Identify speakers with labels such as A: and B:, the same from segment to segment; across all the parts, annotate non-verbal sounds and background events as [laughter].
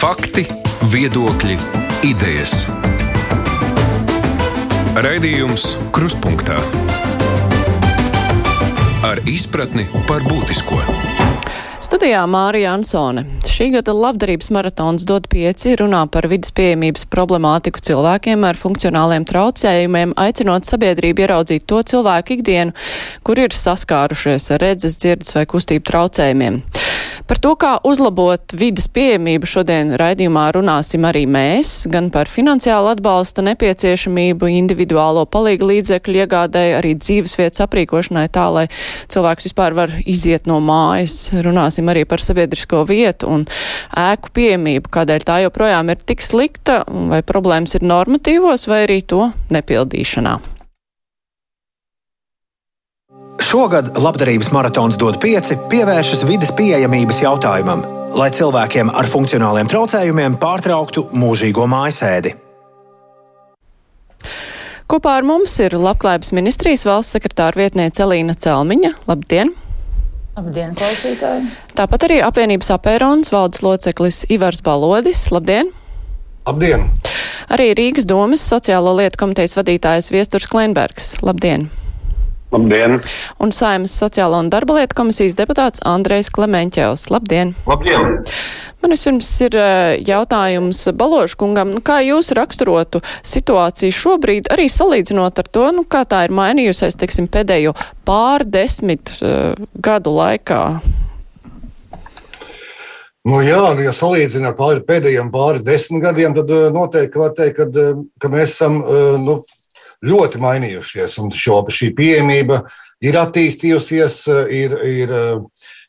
A: Fakti, viedokļi, idejas. Raidījums Krustpunktā ar izpratni par būtisko.
B: Studijā Mārija Ansone. Šī gada labdarības maratons dod pieci runā par vidas pieejamības problemātiku cilvēkiem ar funkcionāliem traucējumiem, aicinot sabiedrību ieraudzīt to cilvēku ikdienu, kur ir saskārušies ar redzes, dzirdes vai kustību traucējumiem. Par to, kā uzlabot vidas pieejamību, šodien raidījumā runāsim arī mēs, gan par finansiālu atbalsta nepieciešamību, individuālo palīgu līdzekļu iegādēju, arī dzīvesvietas aprīkošanai tā, lai cilvēks vispār var iziet no mājas. Runāsim arī par sabiedrisko vietu un ēku pieejamību, kādēļ tā joprojām ir tik slikta, vai problēmas ir normatīvos, vai arī to nepildīšanā.
C: Šogad labdarības maratons dod pieci pievēršas vidas pieejamības jautājumam, lai cilvēkiem ar funkcionāliem traucējumiem pārtrauktu mūžīgo mājasēdi.
B: Kopā ar mums ir Labklājības ministrijas valsts sekretāra vietniece Elīna Celmiņa. Labdien!
D: Labdien, klausītāji!
B: Tāpat arī apvienības apērons valdes loceklis Ivars Balodis. Labdien!
E: Labdien!
B: Arī Rīgas domas sociālo lietu komitejas vadītājs Viesturs Kleinbergs. Labdien!
F: Labdien!
B: Un Saimas sociālo un darba lietu komisijas deputāts Andrejs Klemenķevs. Labdien!
F: Labdien!
B: Man vispirms ir jautājums Baloškungam, nu, kā jūs raksturotu situāciju šobrīd, arī salīdzinot ar to, nu, kā tā ir mainījusies, teiksim, pēdējo pārdesmit uh, gadu laikā?
E: Nu, jā, nu, ja salīdzinām ar pāri, pēdējiem pāris desmit gadiem, tad noteikti var teikt, ka, ka mēs esam nu, ļoti mainījušies. Un šo, šī pieejamība ir attīstījusies, ir, ir,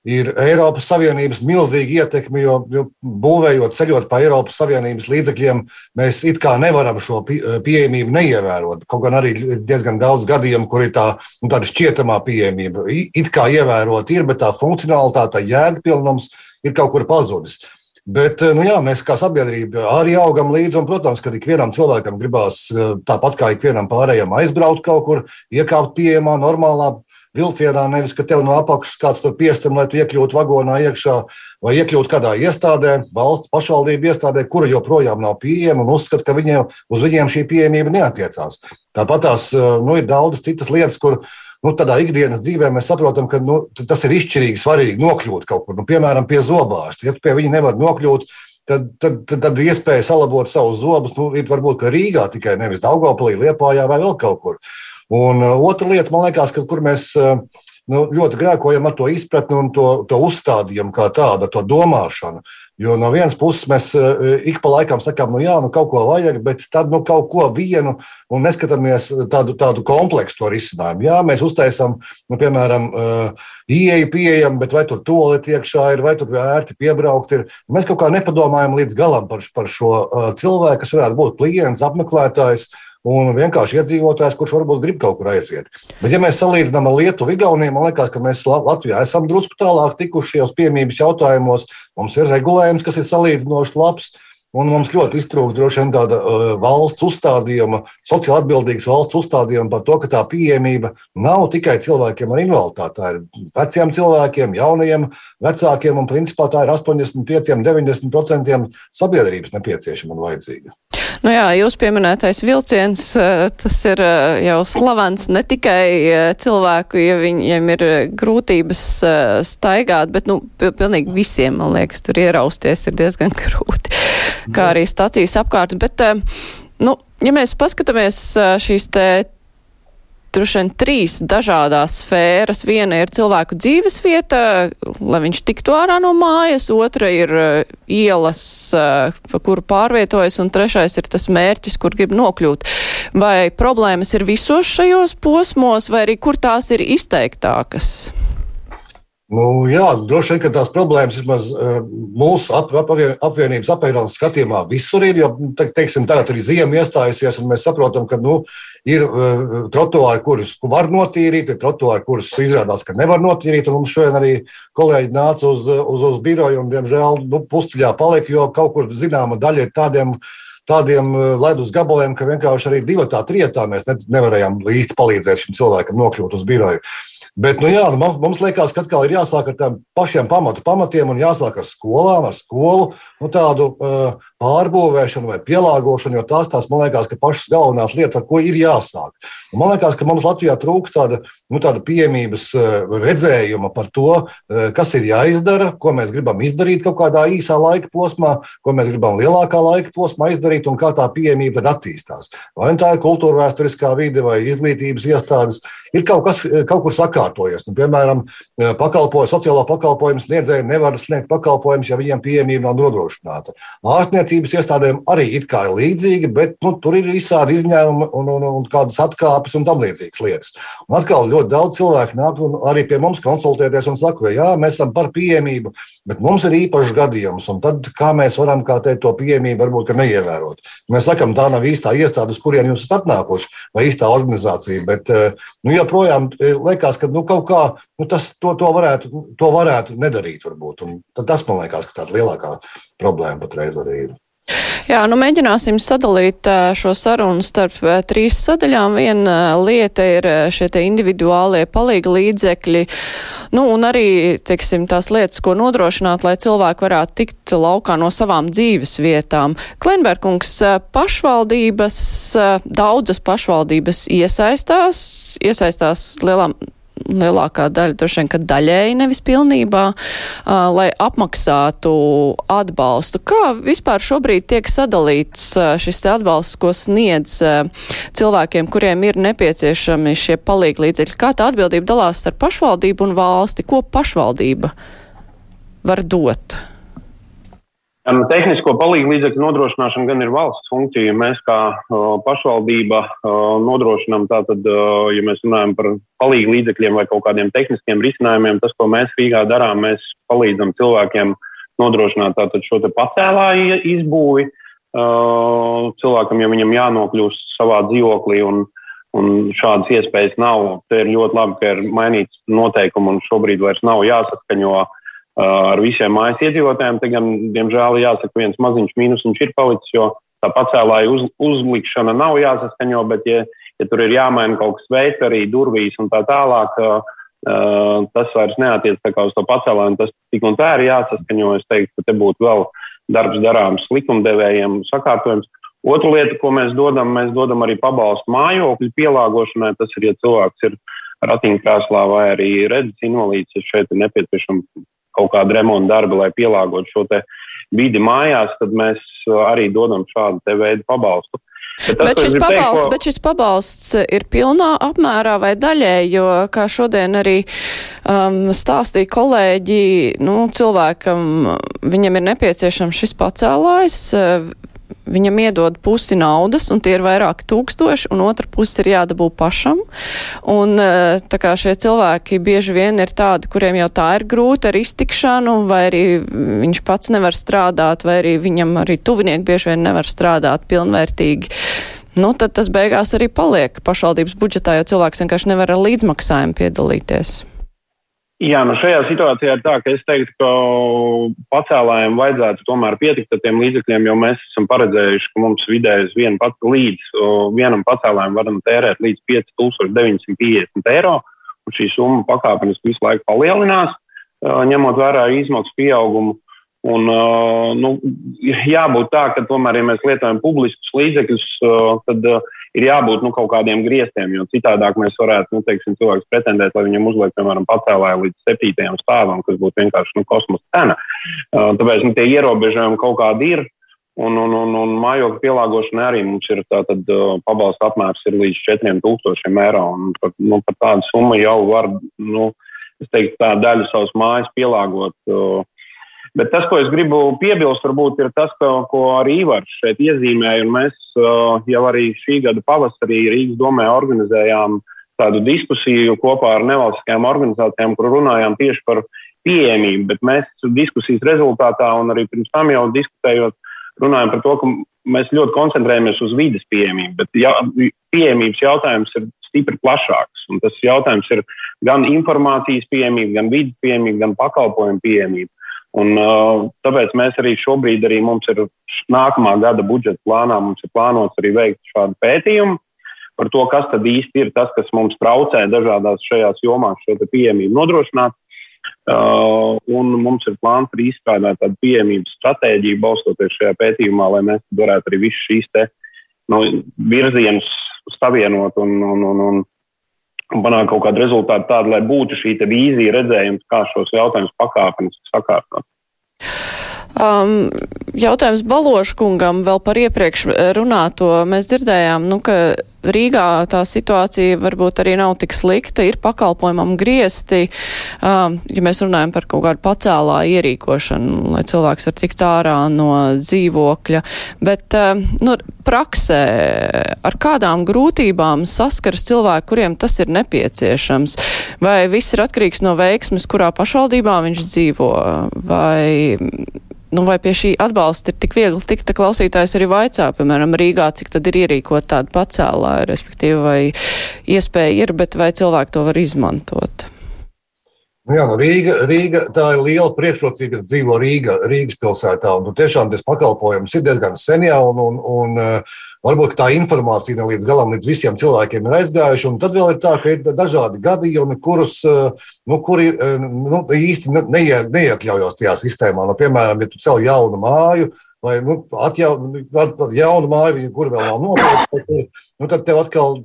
E: ir Eiropas Savienības milzīga ietekme, jo, jo būvējot, ceļot pa Eiropas Savienības līdzekļiem, mēs it kā nevaram šo pieejamību neievērot. Kaut gan arī ir diezgan daudz gadījumu, kur ir tā, nu, tāda šķietamā pieejamība. It kā ievērot ir, bet tā funkcionalitāte, tā jēgpilnums ir kaut kur pazudis. Bet nu jā, mēs kā sabiedrība arī augam līdzi. Un, protams, ka ikvienam cilvēkam gribās tāpat kā ikvienam pārējiem aizbraukt kaut kur, iekāpt pieejamā, normālā vilcienā. Nevis, ka tev no apakšas kāds tur piestam, lai tu iekļūtu vagonā iekšā vai iekļūtu kādā iestādē, valsts pašvaldību iestādē, kura joprojām nav pieejama un uzskata, ka viņiem, uz viņiem šī pieejamība neatiecās. Tāpat tās nu, ir daudzas citas lietas, kur nu, tādā ikdienas dzīvē mēs saprotam, ka nu, tas ir izšķirīgi svarīgi nokļūt kaut kur, nu, piemēram, pie zobārsta. Ja tu pie viņa nevari nokļūt, tad, tad, tad, tad iespēja salabot savus zobus nu, ir varbūt Rīgā tikai nevis Daugopilī, Liepājā vai vēl kaut kur. Un uh, otra lieta, man liekas, ka kur mēs uh, nu, ļoti grēkojam ar to izpratni un to, to uzstādījumu kā tādu, to domāšanu. Jo no vienas puses mēs eh, ik pa laikam sakām, nu jā, nu kaut ko vajag, bet tad nu kaut ko vienu un neskatāmies tādu, tādu kompleksu to risinājumu. Jā, mēs uztaisām, nu, piemēram, uh, ieeju pieejam, bet vai tur toleti iekšā ir, vai tur ērti piebraukt ir. Mēs kaut kā nepadomājam līdz galam par, par šo uh, cilvēku, kas varētu būt klients, apmeklētājs. Un vienkārši iedzīvotājs, kurš varbūt grib kaut kur aiziet. Bet, ja mēs salīdzinām ar Lietuvu, Igauniju, man liekas, ka mēs Latvijā esam drusku tālāk tikuši šajos piemības jautājumos. Mums ir regulējums, kas ir salīdzinoši labs. Un mums ļoti iztrūkst droši vien tāda uh, valsts uzstādījuma, sociāli atbildīgas valsts uzstādījuma par to, ka tā pieejamība nav tikai cilvēkiem ar invaliditāti. Tā ir veciem cilvēkiem, jaunajiem, vecākiem, un principā tā ir 85, 90% sabiedrības nepieciešama un vajadzīga.
B: Nu jā, jūs pieminētais vilciens, uh, tas ir uh, jau slavens ne tikai cilvēku, ja viņiem ir grūtības staigāt, bet, nu, pilnīgi visiem, man liekas, tur ierausties ir diezgan [laughs] grūti kā arī stacijas apkārt. Bet, eh, nu, ja mēs paskatāmies eh, šīs te droši vien trīs dažādās sfēras. Viena ir cilvēku dzīves vieta, lai viņš tiktu ārā no mājas, otra ir uh, ielas, pa kuru pārvietojas, un trešais ir tas mērķis, kur grib nokļūt. Vai problēmas ir visos šajos posmos, vai arī kur tās ir izteiktākas?
E: Nu, jā, droši vien, tās problēmas vismaz uh, mūsu ap, ap, apvienības apvienības skatījumā visur ir. Jo, te, teiksim, tagad arī ziema iestājusies, un mēs saprotam, ka nu, ir uh, trotuāri, kurus var notīrīt, ir trotuāri, kurus izrādās, ka nevar notīrīt. Mums šodien arī kolēģi nāca uz, uz, uz biroju, un, diemžēl, nu, pusceļā palika, jo kaut kur zināma daļa ir tādiem tādiem ledus gabaliem, ka vienkārši arī divi tā trietā mēs nevarējām īsti palīdzēt šim cilvēkam nokļūt uz biroju. Bet, nu, jā, nu, mums liekas, ka atkal ir jāsāk ar tādiem pašiem pamatu pamatiem un jāsāk ar skolām, ar skolu nu, tādu uh, pārbūvēšanu vai pielāgošanu, jo tās, tās man liekas, ka pašas galvenās lietas, ar ko ir jāsāk. Un man liekas, ka mums Latvijā trūkst tāda, nu, tāda pieejamības uh, redzējuma par to, uh, kas ir jāizdara, ko mēs gribam izdarīt kaut kādā īsā laika posmā, ko mēs gribam lielākā laika posmā izdarīt un kā tā pieejamība tad attīstās. Vai nu tā ir kultūra vēsturiskā vide vai izglītības iestādes, ir kaut kas kaut kur sakārtojies. Nu, piemēram, pakalpoju, sociālo pakalpojumu sniedzēji nevar sniegt pakalpojumus, ja viņiem pieejamība nav nodrošināta. Ārstniecības iestādēm arī it kā ir līdzīgi, bet nu, tur ir visādi izņēmumi un, un, un kādas atkāpes un tam līdzīgas lietas. Un atkal ļoti daudz cilvēku nāk arī pie mums konsultēties un saka, ka jā, mēs esam par pieejamību, bet mums ir īpašs gadījums. Un tad kā mēs varam kā teikt, to pieejamību varbūt neievērot? Mēs sakām, tā nav īstā iestāde, uz kurien jūs esat atnākuši, vai īstā organizācija. Bet nu, joprojām liekas, ka nu, kaut kā nu, tas, to, to, varētu, to varētu nedarīt. Varbūt. Un tas man liekas, ka tāda lielākā problēma patreiz arī ir.
B: Jā, nu mēģināsim sadalīt šo sarunu starp trīs sadaļām. Viena lieta ir šie te individuālie palīga līdzekļi, nu un arī, teiksim, tās lietas, ko nodrošināt, lai cilvēki varētu tikt laukā no savām dzīves vietām. Klenberkungs, pašvaldības, daudzas pašvaldības iesaistās, iesaistās lielām lielākā daļa, droši vien, ka daļēji nevis pilnībā, uh, lai apmaksātu atbalstu. Kā vispār šobrīd tiek sadalīts uh, šis atbalsts, ko sniedz uh, cilvēkiem, kuriem ir nepieciešami šie palīglīdzekļi? Kā tā atbildība dalās starp pašvaldību un valsti? Ko pašvaldība var dot?
F: Tehnisko palīdzību līdzekļu nodrošināšana gan ir valsts funkcija. Mēs kā pašvaldība nodrošinām tātad, ja mēs runājam par palīdzību līdzekļiem vai kaut kādiem tehniskiem risinājumiem, tas, ko mēs Rīgā darām, mēs palīdzam cilvēkiem nodrošināt tātad šo te pacēlāju izbūvi cilvēkam, ja viņam jānokļūst savā dzīvoklī un, un šādas iespējas nav. Te ir ļoti labi, ka ir mainīts noteikumi un šobrīd vairs nav jāsaskaņo uh, ar visiem mājas iedzīvotājiem. Te gan, diemžēl, jāsaka, viens maziņš mīnus ir palicis, jo tā pacēlāja uz, uzlikšana nav jāsaskaņo, bet, ja, ja tur ir jāmaina kaut kas veids, arī durvīs un tā tālāk, uh, tas vairs neatiec uz to pacēlāju, tas tik un tā ir jāsaskaņo. Es teiktu, ka te būtu vēl darbs darāms likumdevējiem sakārtojums. Otra lieta, ko mēs dodam, mēs dodam arī pabalstu mājokļu pielāgošanai. Tas ir, ja cilvēks ir ratiņkrēslā vai arī redzes invalīds, ja šeit ir nepieciešama kaut kāda remonta darba, lai pielāgotu šo vidi mājās, tad mēs uh, arī dodam šādu veidu pabalstu.
B: Bet, tas, bet, šis pabalsts, ko... bet šis pabalsts ir pilnā apmērā vai daļēji, jo, kā šodien arī um, stāstīja kolēģi, nu, cilvēkam, viņam ir nepieciešams šis pacēlājs, viņam iedod pusi naudas, un tie ir vairāki tūkstoši, un otra puse ir jādabū pašam. Un eh, tā kā šie cilvēki bieži vien ir tādi, kuriem jau tā ir grūta ar iztikšanu, vai arī viņš pats nevar strādāt, vai arī viņam arī tuvinieki bieži vien nevar strādāt pilnvērtīgi. Nu, tad tas beigās arī paliek pašvaldības budžetā, jo cilvēks vienkārši nevar ar līdzmaksājumu piedalīties.
F: Jā, nu šajā situācijā ir tā, ka es teiktu, ka pacēlājiem vajadzētu tomēr pietikt ar tiem līdzekļiem, jo mēs esam paredzējuši, ka mums vidējais vien pat, līdz vienam pacēlājiem varam tērēt līdz 5950 eiro, un šī summa pakāpeniski visu laiku palielinās, ņemot vērā izmaksu pieaugumu. Un, nu, jābūt tā, ka tomēr, ja mēs lietojam publiskus līdzekļus, tad ir jābūt nu, kaut kādiem griestiem, jo citādāk mēs varētu, nu, teiksim, cilvēks pretendēt, lai viņam uzliek, piemēram, pacēlāju līdz septītajam stāvam, kas būtu vienkārši nu, kosmosa cena. Tāpēc nu, tie ierobežojumi kaut kādi ir. Un, un, un, un mājokļu pielāgošana arī mums ir tātad pabalsta apmērs ir līdz 4000 eiro. Un par, nu, par tādu summu jau var, nu, es teiktu, tā daļu savas mājas pielāgot. Uh, Bet tas, ko es gribu piebilst, varbūt ir tas, ko, ko arī Ivars šeit iezīmēja. Mēs uh, jau arī šī gada pavasarī Rīgas domē organizējām tādu diskusiju kopā ar nevalstiskajām organizācijām, kur runājām tieši par pieejamību. Bet mēs diskusijas rezultātā un arī pirms tam jau diskutējot, runājam par to, ka mēs ļoti koncentrējamies uz vidas pieejamību. Bet ja, pieejamības jautājums ir stipri plašāks. Un tas jautājums ir gan informācijas pieejamība, gan vidas pieejamība, gan pakalpojumu pieejamība. Un, uh, tāpēc mēs arī šobrīd, arī mums ir nākamā gada budžeta plānā, mums ir plānots arī veikt šādu pētījumu par to, kas tad īsti ir tas, kas mums traucē dažādās šajās jomās šo pieejamību nodrošināt. Uh, un mums ir plāns arī izstrādāt tādu pieejamības stratēģiju, balstoties šajā pētījumā, lai mēs varētu arī visus šīs te, nu, virzienus savienot un, un, un, un, un panākt kaut kādu rezultātu tādu, lai būtu šī vīzija, redzējums, kā šos jautājumus pakāpeniski sakārtot.
B: Um, jautājums Baloškungam vēl par iepriekš runāto. Mēs dzirdējām, nu, ka Rīgā tā situācija varbūt arī nav tik slikta, ir pakalpojumam griesti, um, ja mēs runājam par kaut kādu pacēlā ierīkošanu, lai cilvēks var tikt ārā no dzīvokļa. Bet, um, nu, praksē ar kādām grūtībām saskars cilvēki, kuriem tas ir nepieciešams? Vai viss ir atkarīgs no veiksmes, kurā pašvaldībā viņš dzīvo? Vai nu, vai pie šī atbalsta ir tik viegli tikt, ka klausītājs arī vaicā, piemēram, Rīgā, cik tad ir ierīkot tādu pacēlāju, respektīvi, vai iespēja ir, bet vai cilvēki to var izmantot?
E: Nu jā, nu Rīga, Rīga, tā ir liela priekšrocība, ka dzīvo Rīga, Rīgas pilsētā. Un, nu, tiešām tas pakalpojums ir diezgan sen jau, un, un, un Varbūt tā informācija ne līdz galam, līdz visiem cilvēkiem ir aizgājuša. Un tad vēl ir tā, ka ir dažādi gadījumi, kurus eh, nu, kuri, eh, nu, īsti neie, neiekļaujos tajā sistēmā. Nu, piemēram, ja tu cel jaunu māju, vai nu, atjaun, jaunu māju, kur vēl nav noteikta, nu, tad tev atkal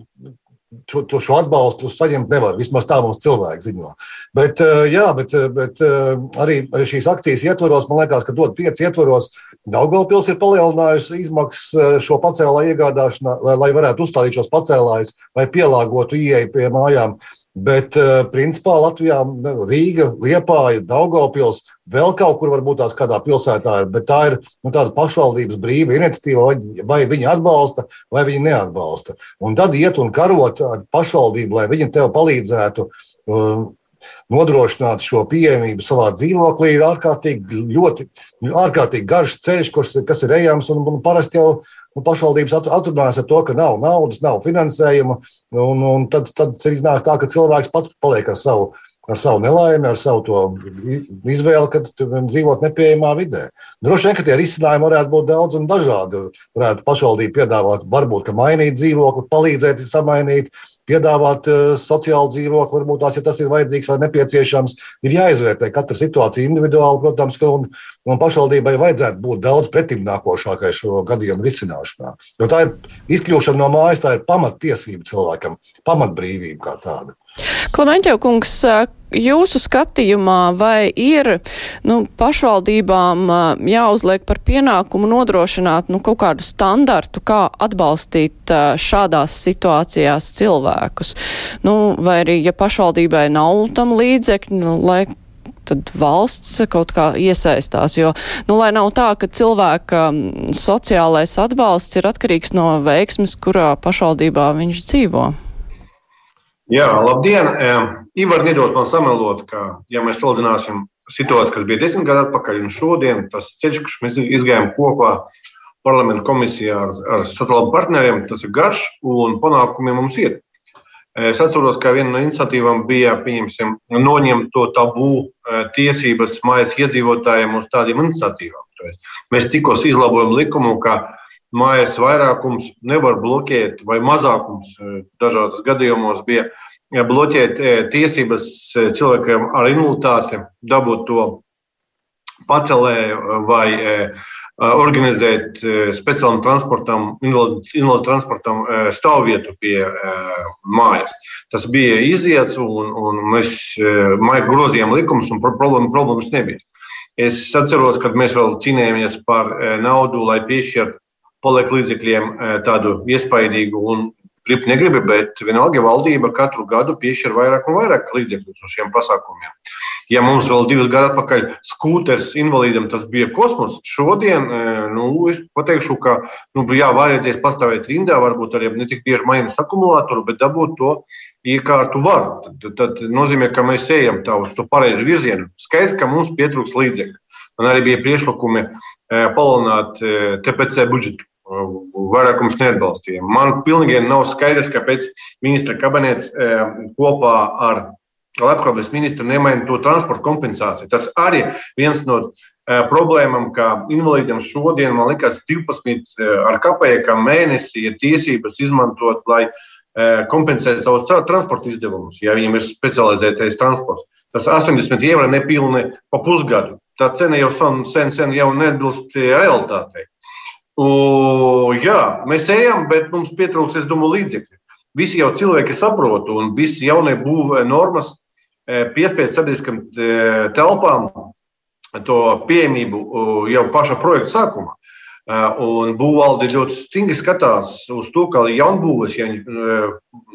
E: šo, to, šo atbalstu saņemt nevar. Vismaz tā mums cilvēki ziņo. Bet, eh, jā, bet, eh, bet eh, arī šīs akcijas ietvaros, man liekas, ka dod pieci ietvaros. Daugopils ir palielinājusi izmaksas šo pacēlā iegādāšanā, lai, lai varētu uzstādīt šos pacēlājus vai pielāgotu ieeju pie mājām. Bet, principā, Latvijā Rīga, Liepāja, Daugopils, vēl kaut kur varbūt tās kādā pilsētā ir, bet tā ir nu, tāda pašvaldības brīva iniciatīva, vai, viņi atbalsta, vai viņi neatbalsta. Un tad iet un karot ar pašvaldību, lai viņi tev palīdzētu. Um, nodrošināt šo pieejamību savā dzīvoklī ir ārkārtīgi, ļoti, ārkārtīgi garš ceļš, kas ir ejams. Un, un parasti jau nu, pašvaldības atrunājas ar to, ka nav naudas, nav finansējuma. Un, un tad, tad iznāk tā, ka cilvēks pats paliek ar savu, ar savu nelaimi, ar savu izvēli, kad dzīvot nepieejamā vidē. Droši vien, ka tie risinājumi varētu būt daudz un dažādi. Varētu pašvaldība piedāvāt, varbūt, mainīt dzīvokli, palīdzēt samainīt piedāvāt uh, sociālu dzīvokli, varbūt tās, ja tas ir vajadzīgs vai nepieciešams, ir jāizvērtē katra situācija individuāli, protams, un, un pašvaldībai vajadzētu būt daudz pretimnākošākai šo gadījumu risināšanā. Jo tā ir izkļūšana no mājas, tā ir pamattiesība cilvēkam, pamatbrīvība kā tāda.
B: Klementēv kungs, jūsu skatījumā vai ir nu, pašvaldībām jāuzliek par pienākumu nodrošināt nu, kaut kādu standartu, kā atbalstīt šādās situācijās cilvēkus? Nu, vai arī, ja pašvaldībai nav tam līdzekļu, nu, lai tad valsts kaut kā iesaistās. Jo, nu, lai nav tā, ka cilvēka sociālais atbalsts ir atkarīgs no veiksmes, kurā pašvaldībā viņš dzīvo.
G: Jā, labdien! Ivar nedos man samelot, ka, ja mēs salīdzināsim situāciju, kas bija desmit gadu atpakaļ un šodien, tas ceļš, kurš mēs izgājām kopā parlamentu komisijā ar, ar sociālajiem partneriem, tas ir garš un panākumi mums ir. Es atceros, ka viena no iniciatīvām bija noņemt to tabū tiesības mājas iedzīvotājiem uz tādiem iniciatīvām. Mēs tikko izlabojam likumu, ka mājas vairākums nevar bloķēt, vai mazākums e, dažādos gadījumos bija bloķēt e, tiesības e, cilvēkiem ar invaliditāti, dabūt to pacelēju vai organizēt speciālam transportam, invalidu transportam stāvvietu pie mājas. Tas bija iziets, un, un mēs grozījām likumus, un problēma, problēmas nebija. Es atceros, kad mēs vēl cīnījāmies par naudu, lai piešķirtu paliek līdzekļiem tādu iespaidīgu un gribi, negribi, bet vienalga valdība katru gadu piešķir vairāk un vairāk līdzekļu uz šiem pasākumiem. Ja mums vēl divus gadus atpakaļ skūters invalīdam tas bija kosmos, šodien nu, es pateikšu, ka nu, jā, vajadzēs pastāvēt rindā, varbūt arī ne tik bieži mainīt akumulātoru, bet dabūt to iekārtu var. Tad, tad nozīmē, ka mēs ejam tā uz to pareizu virzienu. Skaidrs, ka mums pietrūks līdzekļu. Man arī bija priekšlikumi palielināt TPC budžetu vairākums neatbalstīja. Man pilnīgi nav skaidrs, kāpēc ministra kabinets kopā ar labklājības ministra nemaina to transporta kompensāciju. Tas arī viens no problēmām, ka invalīdiem šodien, man liekas, 12 ar kapējām mēnesī ir tiesības izmantot, lai kompensētu savus tra transporta izdevumus, ja viņiem ir specializētais transports. Tas 80 eiro ir nepilni pa pusgadu. Tā cena jau sen, sen jau neatbilst realitātei. U, jā, mēs ejam, bet mums pietrūks, es domāju, līdzekļi. Visi jau cilvēki saprot, un visi jaunie būvē normas e, piespiedu sabiedriskam e, telpām to pieejamību jau pašā projekta sākumā. Un būvvalde ļoti stingri skatās uz to, ka jaunbūves, ja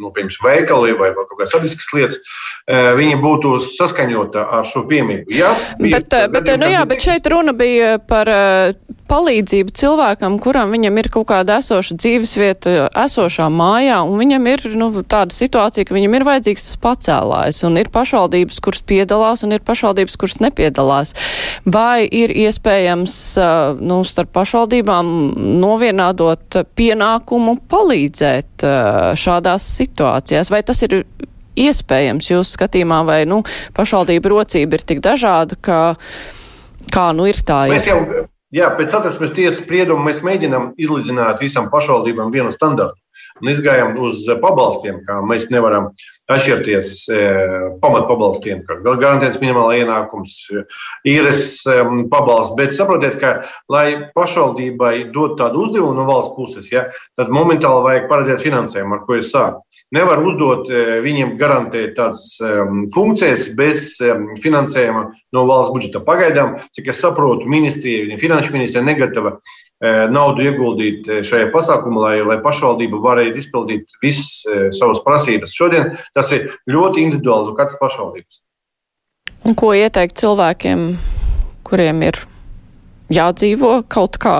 G: nu, piemēram, veikali vai kaut kādas sabiedriskas lietas, viņi būtu saskaņota ar šo piemību. Jā,
B: bet, bet, nu, jā, bet šeit runa bija par palīdzību cilvēkam, kuram viņam ir kaut kāda esoša dzīvesvieta, esošā mājā, un viņam ir nu, tāda situācija, ka viņam ir vajadzīgs tas pacēlājs, un ir pašvaldības, kuras piedalās, un ir pašvaldības, kuras nepiedalās. Vai ir iespējams nu, starp pašvaldībām novienādot pienākumu palīdzēt šādās situācijās? Vai tas ir iespējams jūsu skatījumā, vai nu, pašvaldība rocība ir tik dažāda, ka kā nu ir tā?
G: Mēs jau Jā, pēc satversmes tiesas sprieduma mēs mēģinām izlīdzināt visām pašvaldībām vienu standartu. Un izgājām uz pabalstiem, kā mēs nevaram atšķirties e, pamatpabalstiem, kā garantēts minimāla ienākums, īres e, pabalsts. Bet saprotiet, ka, lai pašvaldībai dot tādu uzdevumu no valsts puses, ja, tad momentāli vajag paredzēt finansējumu, ar ko es sāku nevar uzdot viņiem garantēt tādas funkcijas bez um, finansējuma no valsts budžeta. Pagaidām, cik es saprotu, ministrija, finanšu ministrija negatava naudu ieguldīt eh, šajā pasākumā, lai, lai pašvaldība varētu izpildīt visas uh, savas prasības. Šodien tas ir ļoti individuāli no katras pašvaldības.
B: Un ko ieteikt cilvēkiem, kuriem ir jādzīvo kaut kā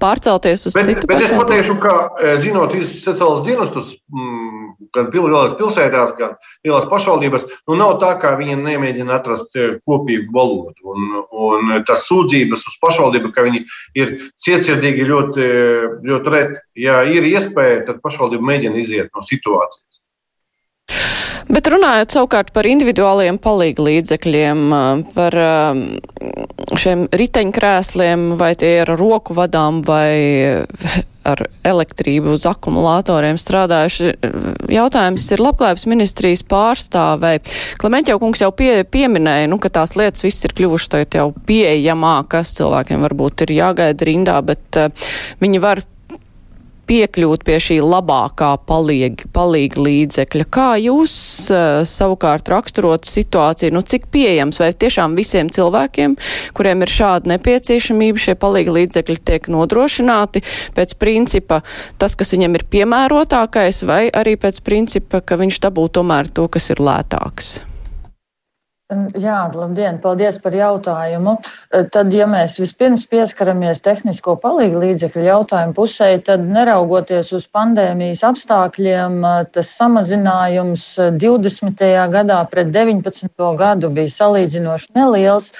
B: pārcelties uz
G: bet,
B: citu
G: bet pašvaldību. Es pateikšu, ka e, zinot visus sociālos dienestus, mm, gan lielās pilsētās, gan lielās pašvaldībās, nu nav tā, ka viņi nemēģina atrast e, kopīgu valodu. Un, un tas sūdzības uz pašvaldību, ka viņi ir cietsirdīgi ļoti, ļoti reti. Ja ir iespēja, tad pašvaldība mēģina iziet no situācijas.
B: Bet runājot savukārt par individuāliem palīgu līdzekļiem, par šiem riteņkrēsliem, vai tie ir roku vadām vai [laughs] ar elektrību uz akumulatoriem strādājuši. Jautājums ir labklājības ministrijas pārstāvei. Klementjau kungs jau pie, pieminēja, nu, ka tās lietas viss ir kļuvušas jau pieejamākas. Cilvēkiem varbūt ir jāgaida rindā, bet uh, viņi var piekļūt pie šī labākā palīga, palīga līdzekļa. Kā jūs uh, savukārt raksturot situāciju, nu cik pieejams vai tiešām visiem cilvēkiem, kuriem ir šāda nepieciešamība, šie palīga līdzekļi tiek nodrošināti pēc principa tas, kas viņam ir piemērotākais, vai arī pēc principa, ka viņš dabū tomēr to, kas ir lētāks?
D: Jā, labdien, paldies par jautājumu. Tad, ja mēs vispirms pieskaramies tehnisko palīgu līdzekļu jautājumu pusē, tad neraugoties uz pandēmijas apstākļiem, tas samazinājums 20. gadā pret 19. gadu bija salīdzinoši neliels.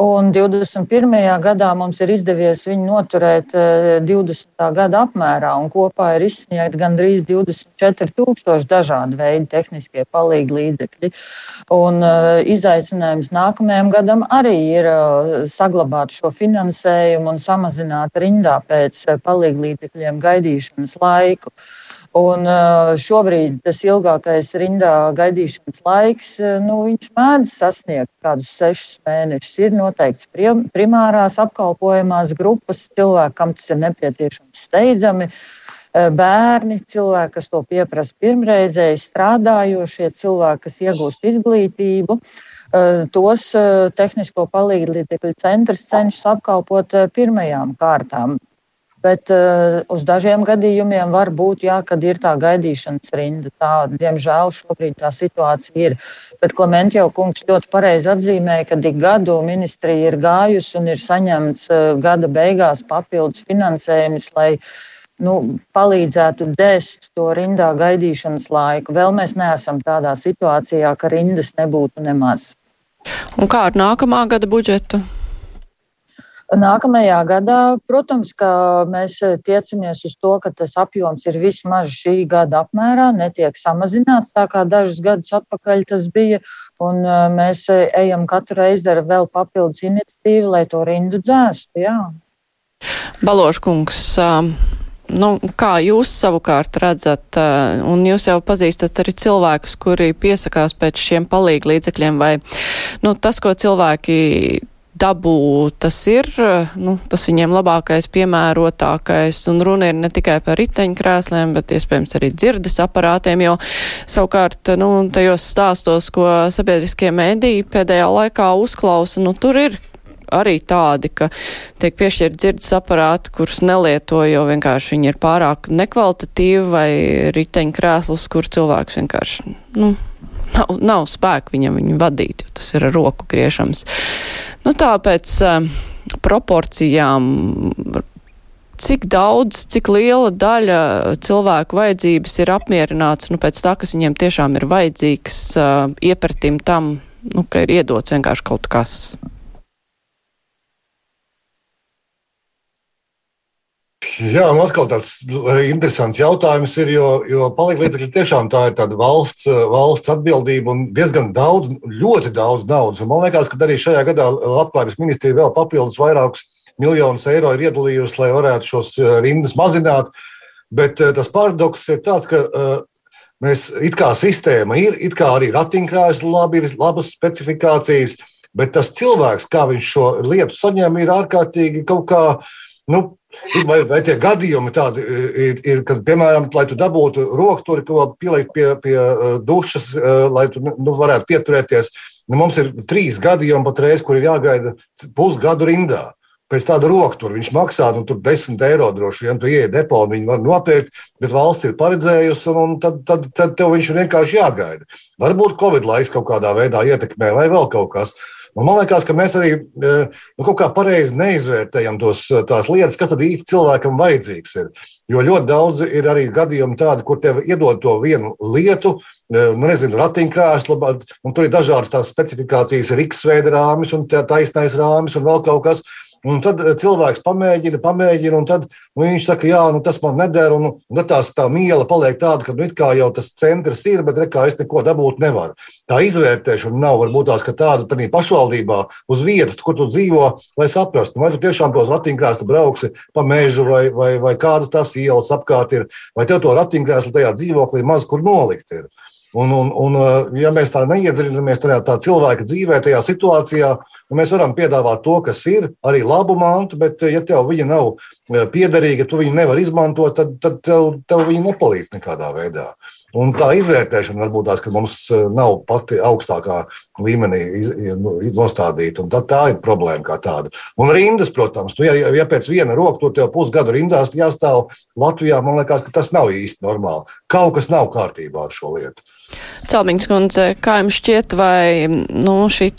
D: Un 21. gadā mums ir izdevies viņu noturēt 20. Eh, gada apmērā, un kopā ir izsniegti gandrīz 24,000 dažādu veidu tehniskie palīgi līdzekļi. Un eh, izaicinājums nākamajam gadam arī ir eh, saglabāt šo finansējumu un samazināt rindā pēc palīgi līdzekļiem gaidīšanas laiku. Un šobrīd tas ilgākais rindā gaidīšanas laiks, nu, viņš mēdz sasniegt kādus sešus mēnešus. Ir noteikts primārās apkalpojamās grupas cilvēkam, tas ir nepieciešams steidzami. Bērni, cilvēki, kas to pieprasa pirmreizēji, strādājošie cilvēki, kas iegūst izglītību, tos tehnisko palīdzību centrs cenšas apkalpot pirmajām kārtām. Bet uh, uz dažiem gadījumiem var būt, jā, kad ir tā gaidīšanas rinda. Tā, diemžēl šobrīd tā situācija ir. Bet Klimants jau kungs ļoti pareizi atzīmēja, ka ik gadu ministrija ir gājusi un ir saņemts uh, gada beigās papildus finansējums, lai nu, palīdzētu dēst to rindā gaidīšanas laiku. Vēl mēs neesam tādā situācijā, ka rindas nebūtu nemaz.
B: Un kā ar nākamā gada budžetu?
D: Nākamajā gadā, protams, mēs tiecamies uz to, ka tas apjoms ir vismaz šī gada apmērā, netiek samazināts tā kā dažus gadus atpakaļ tas bija. Un mēs ejam katru reizi ar vēl papildus iniciatīvu, lai to rindu dzēstu. Jā.
B: Baloškungs, Nu, kā jūs savukārt redzat, un jūs jau pazīstat arī cilvēkus, kuri piesakās pēc šiem palīgu līdzekļiem, vai nu, tas, ko cilvēki dabū, tas ir, nu, tas viņiem labākais, piemērotākais, un runa ir ne tikai par riteņkrēsliem, bet iespējams arī dzirdes aparātiem, jo savukārt, nu, tajos stāstos, ko sabiedriskie mēdī pēdējā laikā uzklausa, nu, tur ir arī tādi, ka tiek piešķirt dzirdes aparāti, kurus nelieto, jo vienkārši viņi ir pārāk nekvalitatīvi vai riteņkrēsls, kur cilvēks vienkārši, nu, nav, nav spēka viņam viņu vadīt, jo tas ir roku griešams. Nu, tāpēc uh, proporcijām cik daudz, cik liela daļa cilvēku vajadzības ir apmierināts nu, pēc tā, kas viņiem tiešām ir vajadzīgs uh, iepratim tam, nu, ka ir iedots vienkārši kaut kas.
E: Jā, un atkal tāds interesants jautājums ir, jo, jo palīdzekļi tiešām tā ir tāda valsts, valsts atbildība un diezgan daudz, ļoti daudz naudas. Un man liekas, ka arī šajā gadā Labklājības ministrija vēl papildus vairākus miljonus eiro ir iedalījusi, lai varētu šos eh, rindas mazināt. Bet eh, tas paradoks ir tāds, ka mēs it kā sistēma ir, it kā arī ratiņkrājas labi, ir labas specifikācijas, bet tas cilvēks, kā viņš šo lietu saņem, ir ārkārtīgi kaut kā. Nu, Vai, vai tie gadījumi tādi ir, ir kad, piemēram, lai tu dabūtu rokturi, ko pielikt pie, pie uh, dušas, lai tu nu, varētu pieturēties. Nu, mums ir trīs gadījumi patreiz, kur ir jāgaida pusgadu rindā. Pēc tāda roktura viņš maksā nu, 10 eiro droši vien, tu ieej depo un viņi var nopirkt, bet valsts ir paredzējusi, un tad, tad, tad tev viņš ir vienkārši jāgaida. Varbūt Covid laiks kaut kādā veidā ietekmē vai vēl kaut kas. Un man liekas, ka mēs arī e, nu, kaut kā pareizi neizvērtējam tos, tās lietas, kas tad īsti cilvēkam vajadzīgs ir. Jo ļoti daudz ir arī gadījumi tādi, kur tev iedod to vienu lietu, e, nu, nezinu, ratiņkrēslu, un tur ir dažādas tās specifikācijas, ir X-veida rāmis un taisnais rāmis un vēl kaut kas. Un tad eh, cilvēks pamēģina, pamēģina, un tad nu, viņš saka, jā, nu, tas man neder. Un, un tad tās, tā miela paliek tāda, ka nu, jau tas centrs ir, bet rekā es neko dabūt nevaru. Tā izvērtēšana nav varbūt tās, tāda pašvaldībā uz vietas, kur tu dzīvo, lai saprastu, vai tu tiešām tos ratiņkrēslu brauksi pa mežu, vai, vai, vai kādas tās ielas apkārt ir, vai tev to ratiņkrēslu tajā dzīvoklī maz kur nolikt. Ir. Un, un, un, ja mēs tā neiedziļināmies tajā tā cilvēka dzīvē, tajā situācijā, Nu, mēs varam piedāvāt to, kas ir, arī labu mantu, bet, ja tev viņa nav e, piederīga, tu viņu nevar izmantot, tad, tad tev, tev viņa nepalīdz nekādā veidā. Un tā izvērtēšana varbūt tās, ka mums nav pati augstākā līmenī nu, nostādīta. Tā, tā ir problēma kā tāda. Un rindas, protams, nu, ja, ja pēc viena roka tur tev pusgadu rindās jāstāv Latvijā, man liekas, ka tas nav īsti normāli. Kaut kas nav kārtībā ar šo lietu.
B: Celmiņas kundze, kā jums šķiet, vai nu, šī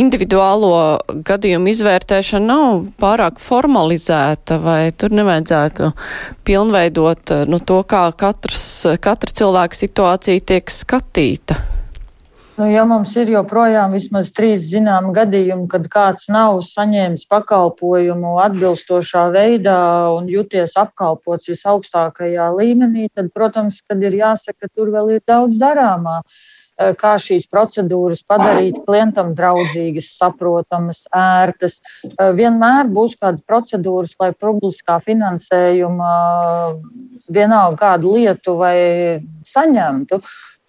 B: individuālo gadījumu izvērtēšana nav pārāk formalizēta, vai tur nevajadzētu pilnveidot nu, to, kā katrs, katra cilvēka situācija tiek skatīta?
D: Nu, ja mums ir joprojām vismaz trīs zināmi gadījumi, kad kāds nav saņēmis pakalpojumu atbilstošā veidā un jūties apkalpots visaugstākajā līmenī, tad, protams, ir jāsaka, ka tur vēl ir daudz darāmā. Eh, kā šīs procedūras padarīt klientam draudzīgas, saprotamas, ērtas. Eh, vienmēr būs kādas procedūras, lai publiskā finansējuma vienalga kādu lietu vai saņemtu.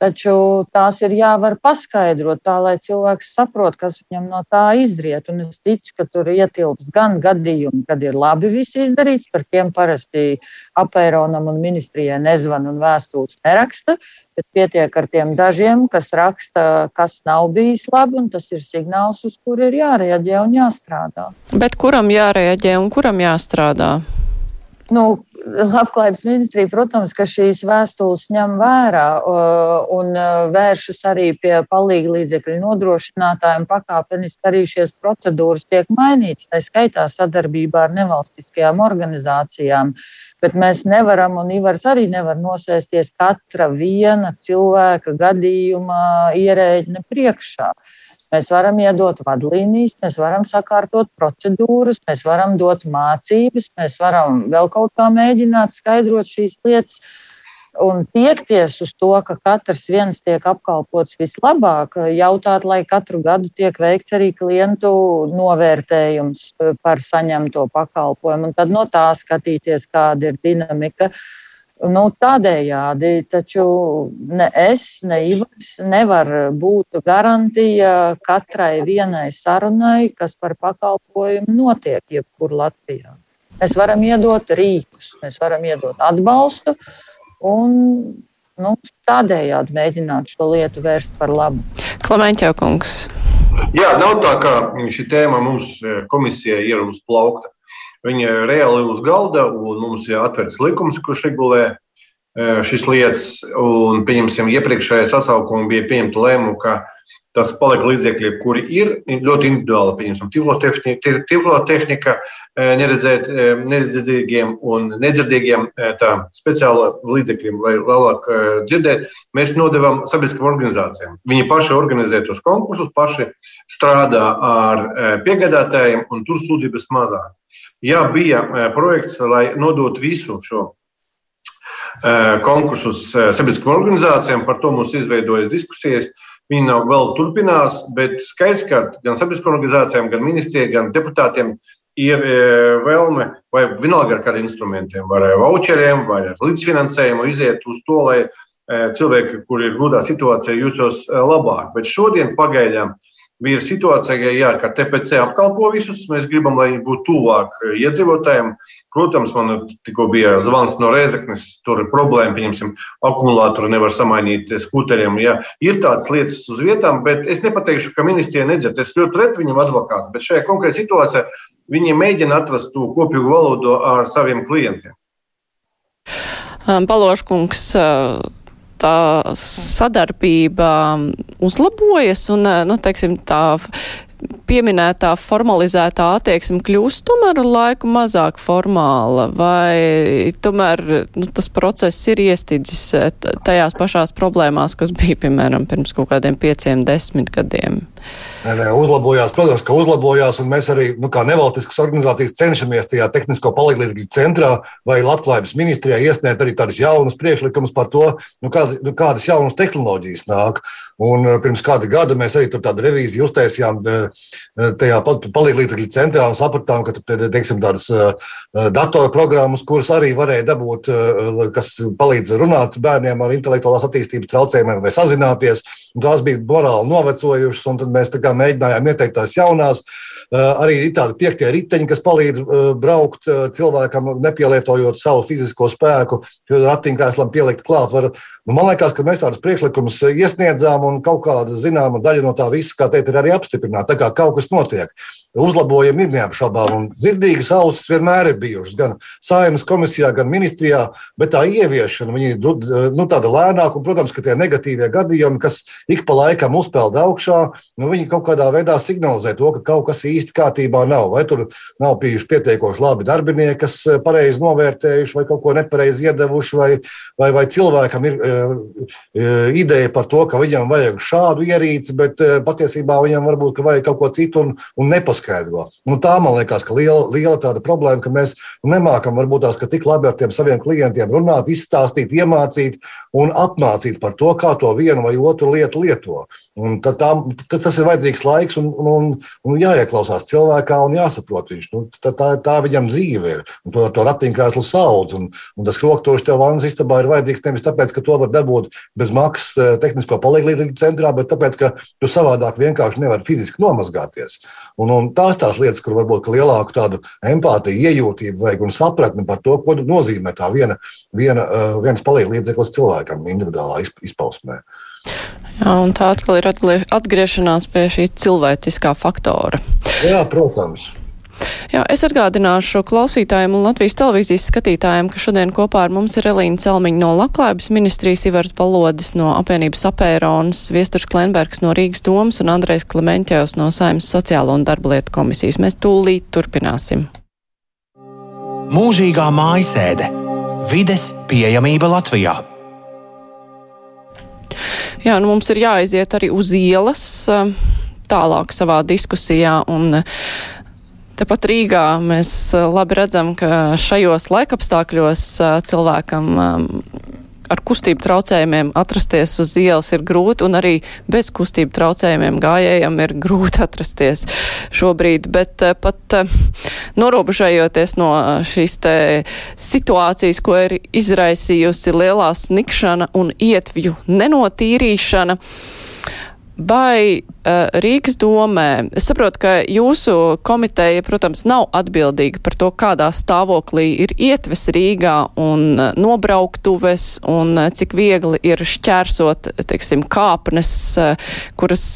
D: Taču tās ir jāvar paskaidrot tā, lai cilvēks saprot, kas viņam no tā izriet. Un es ticu, ka tur ietilps gan gadījumi, kad ir labi viss izdarīts, par tiem parasti apēronam un ministrijai nezvan un vēstules neraksta, bet pietiek ar tiem dažiem, kas raksta, kas nav bijis labi, un tas ir signāls, uz kuru ir jārēģē un jāstrādā.
B: Bet kuram jārēģē un kuram jāstrādā?
D: Nu, Labklājības ministrija, protams, ka šīs vēstules ņem vērā un vēršas arī pie palīga līdzekļu nodrošinātājiem. Pakāpeniski arī šīs procedūras tiek mainītas, tā skaitā sadarbībā ar nevalstiskajām organizācijām. Bet mēs nevaram, un Ivars arī nevar nosēsties katra viena cilvēka gadījuma ierēģina priekšā. Mēs varam iedot vadlīnijas, mēs varam sakārtot procedūras, mēs varam dot mācības, mēs varam vēl kaut kā mēģināt skaidrot šīs lietas. Un tiekties uz to, ka katrs viens tiek apkalpots vislabāk, jautāt, lai katru gadu tiek veikts arī klientu novērtējums par saņemto pakalpojumu, un tad no tā skatīties, kāda ir dinamika. Nu, tādējādi taču ne es, ne Ivars nevar būt garantija katrai vienai sarunai, kas par pakalpojumu notiek jebkur Latvijā. Mēs varam iedot rīkus, mēs varam iedot atbalstu, un nu, tādējādi mēģināt šo lietu vērst par labu.
B: Klimēņķa kungs.
G: Jā, nav tā, ka šī tēma mums komisijai ir uz plaukta. Viņa reāli ir uz galda, un mums ir atvērts likums, kurš regulē šīs lietas. Un, pieņemsim, iepriekšējā sasaukumā bija pieņemta lēmuma, ka tas paliek līdzekļi, kuri ir ļoti individuāli. Piemēram, tiflotehnika neredzēt, neredzīgiem un nedzirdīgiem speciāla līdzekļiem, lai labāk dzirdētu. Mēs nodevām sabiedriskām organizācijām. Viņi paši organizē tos konkursus, paši strādā ar piegādātājiem, un tur sūdzības mazāk. Jā, bija projekts, lai nodot visu šo konkursus sabiedriskām organizācijām, par to mums izveidojas diskusijas. Viņi nav vēl turpinās, bet skaidrs, ka gan sabiedriskām organizācijām, gan ministrijai, gan deputātiem ir vēlme, vai vienalga ar kādiem instrumentiem, vai ar voucheriem, vai ar līdzfinansējumu, iziet uz to, lai cilvēki, kuri ir gudā situācijā, jūtos labāk. Bet šodien pagaidām bija situācija, jā, ka TPC apkalpo visus. Mēs gribam, lai viņi būtu tuvāk iedzīvotājiem. Protams, man tikko bija zvans no Rēzeknes, tur ir problēma, pieņemsim, akumulātoru nevar samainīt skuteriem. Jā. Ir tādas lietas uz vietām, bet es nepateikšu, ka ministrija nedzird. Es ļoti retu viņam advokāts, bet šajā konkrētajā situācijā viņi mēģina atrast to kopīgu valodu ar saviem klientiem.
B: Paloškungs, tā sadarbība uzlabojas un, nu, teiksim, tā pieminētā formalizētā attieksme kļūst tomēr ar laiku mazāk formāla, vai tomēr nu, tas process ir iestidzis tajās pašās problēmās, kas bija, piemēram, pirms kaut kādiem pieciem, desmit gadiem?
E: Nē, nē, uzlabojās, protams, ka uzlabojās, un mēs arī, nu, kā nevalstiskas organizācijas, cenšamies tajā tehnisko palīdzību centrā vai labklājības ministrijā iesniegt arī tādus jaunus priekšlikumus par to, nu, kā, nu, kādas jaunas tehnoloģijas nāk. Un pirms kāda gada mēs arī tādu revīziju uztaisījām tajā palīdzību centrā un sapratām, ka tur teiksim, tādas datorprogrammas, kuras arī varēja dabūt, kas palīdz runāt bērniem ar intelektuālās attīstības traucējumiem vai sazināties. Tās bija morāli novecojušas, un tad mēs mēģinājām ieteikt tās jaunās. Arī ir tādi piektie riteņi, kas palīdz braukt cilvēkam, nepielietojot savu fizisko spēku, ratiņkrēslam pielikt klāt. Var, nu, man liekas, ka mēs tādus priekšlikumus iesniedzām, un kaut kāda zināma daļa no tā visa, kā teikt, ir arī apstiprināta. Tā kā kaut kas notiek uzlabojumi ir neapšaubām. Un dzirdīgas ausis vienmēr ir bijušas gan saimnes komisijā, gan ministrijā, bet tā ieviešana ir nu, tāda lēnāka. Un, protams, ka tie negatīvie gadījumi, kas ik pa laikam uzpeld augšā, nu, viņi kaut kādā veidā signalizē to, ka kaut kas īsti kārtībā nav. Vai tur nav bijuši pietiekoši labi darbinieki, kas eh, pareizi novērtējuši, vai kaut ko nepareizi iedevuši, vai, vai, vai cilvēkam ir ideja par to, ka viņam vajag šādu ierīci, bet uh, patiesībā viņam varbūt vajag kaut ko citu un, un nepaskaidro. Nu, tā man liekas, ka liela, liela tāda problēma, ka mēs nemākam varbūt tās tik labi ar tiem saviem klientiem runāt, izstāstīt, iemācīt un apmācīt par to, kā to vienu vai otru lietu lieto. Un tad, tā, tad tas ir vajadzīgs laiks un, un, un jāieklausās cilvēkā un jāsaprot viņš. Nu, tā, tā, tā viņam dzīve ir. Un to, to ratiņkrēslu saudz. Un, un tas kroktošs tev vannas istabā ir vajadzīgs nevis tāpēc, ka to var dabūt bez maksas eh, tehnisko palīdzību centrā, bet tāpēc, ka tu savādāk vienkārši nevari fiziski nomazgāties. Un, un tās tās lietas, kur varbūt lielāku tādu empātiju, iejūtību vajag un sapratni par to, ko nozīmē tā viena, viena, uh, viens palīdzeklis cilvēkam individuālā izpausmē.
B: Jā, un tā atkal ir atgriešanās pie šī cilvēciskā faktora.
E: Jā, protams.
B: Jā, es atgādināšu klausītājiem un Latvijas televīzijas skatītājiem, ka šodien kopā ar mums ir Elīna Celmiņa no Labklājības ministrijas, Ivars Balodis no apvienības apēronas, Viesturs Klenbergs no Rīgas domas un Andrejs Klemenķevs no Saimas sociālo un darba lietu komisijas. Mēs tūlīt turpināsim.
C: Mūžīgā mājasēde - vides pieejamība Latvijā.
B: Jā, nu mums ir jāaiziet arī uz ielas. tālāk savā diskusijā. Un, Tepat Rīgā mēs labi redzam, ka šajos laikapstākļos cilvēkam ar kustību traucējumiem atrasties uz ielas ir grūti, un arī bez kustību traucējumiem gājējiem ir grūti atrasties šobrīd. Bet eh, pat eh, norobežējoties no šīs te situācijas, ko ir izraisījusi lielā snikšana un ietvju nenotīrīšana, Vai uh, Rīgas domē, es saprotu, ka jūsu komiteja, protams, nav atbildīga par to, kādā stāvoklī ir ietves Rīgā un uh, nobrauktuves un uh, cik viegli ir šķērsot, teiksim, kāpnes, uh, kuras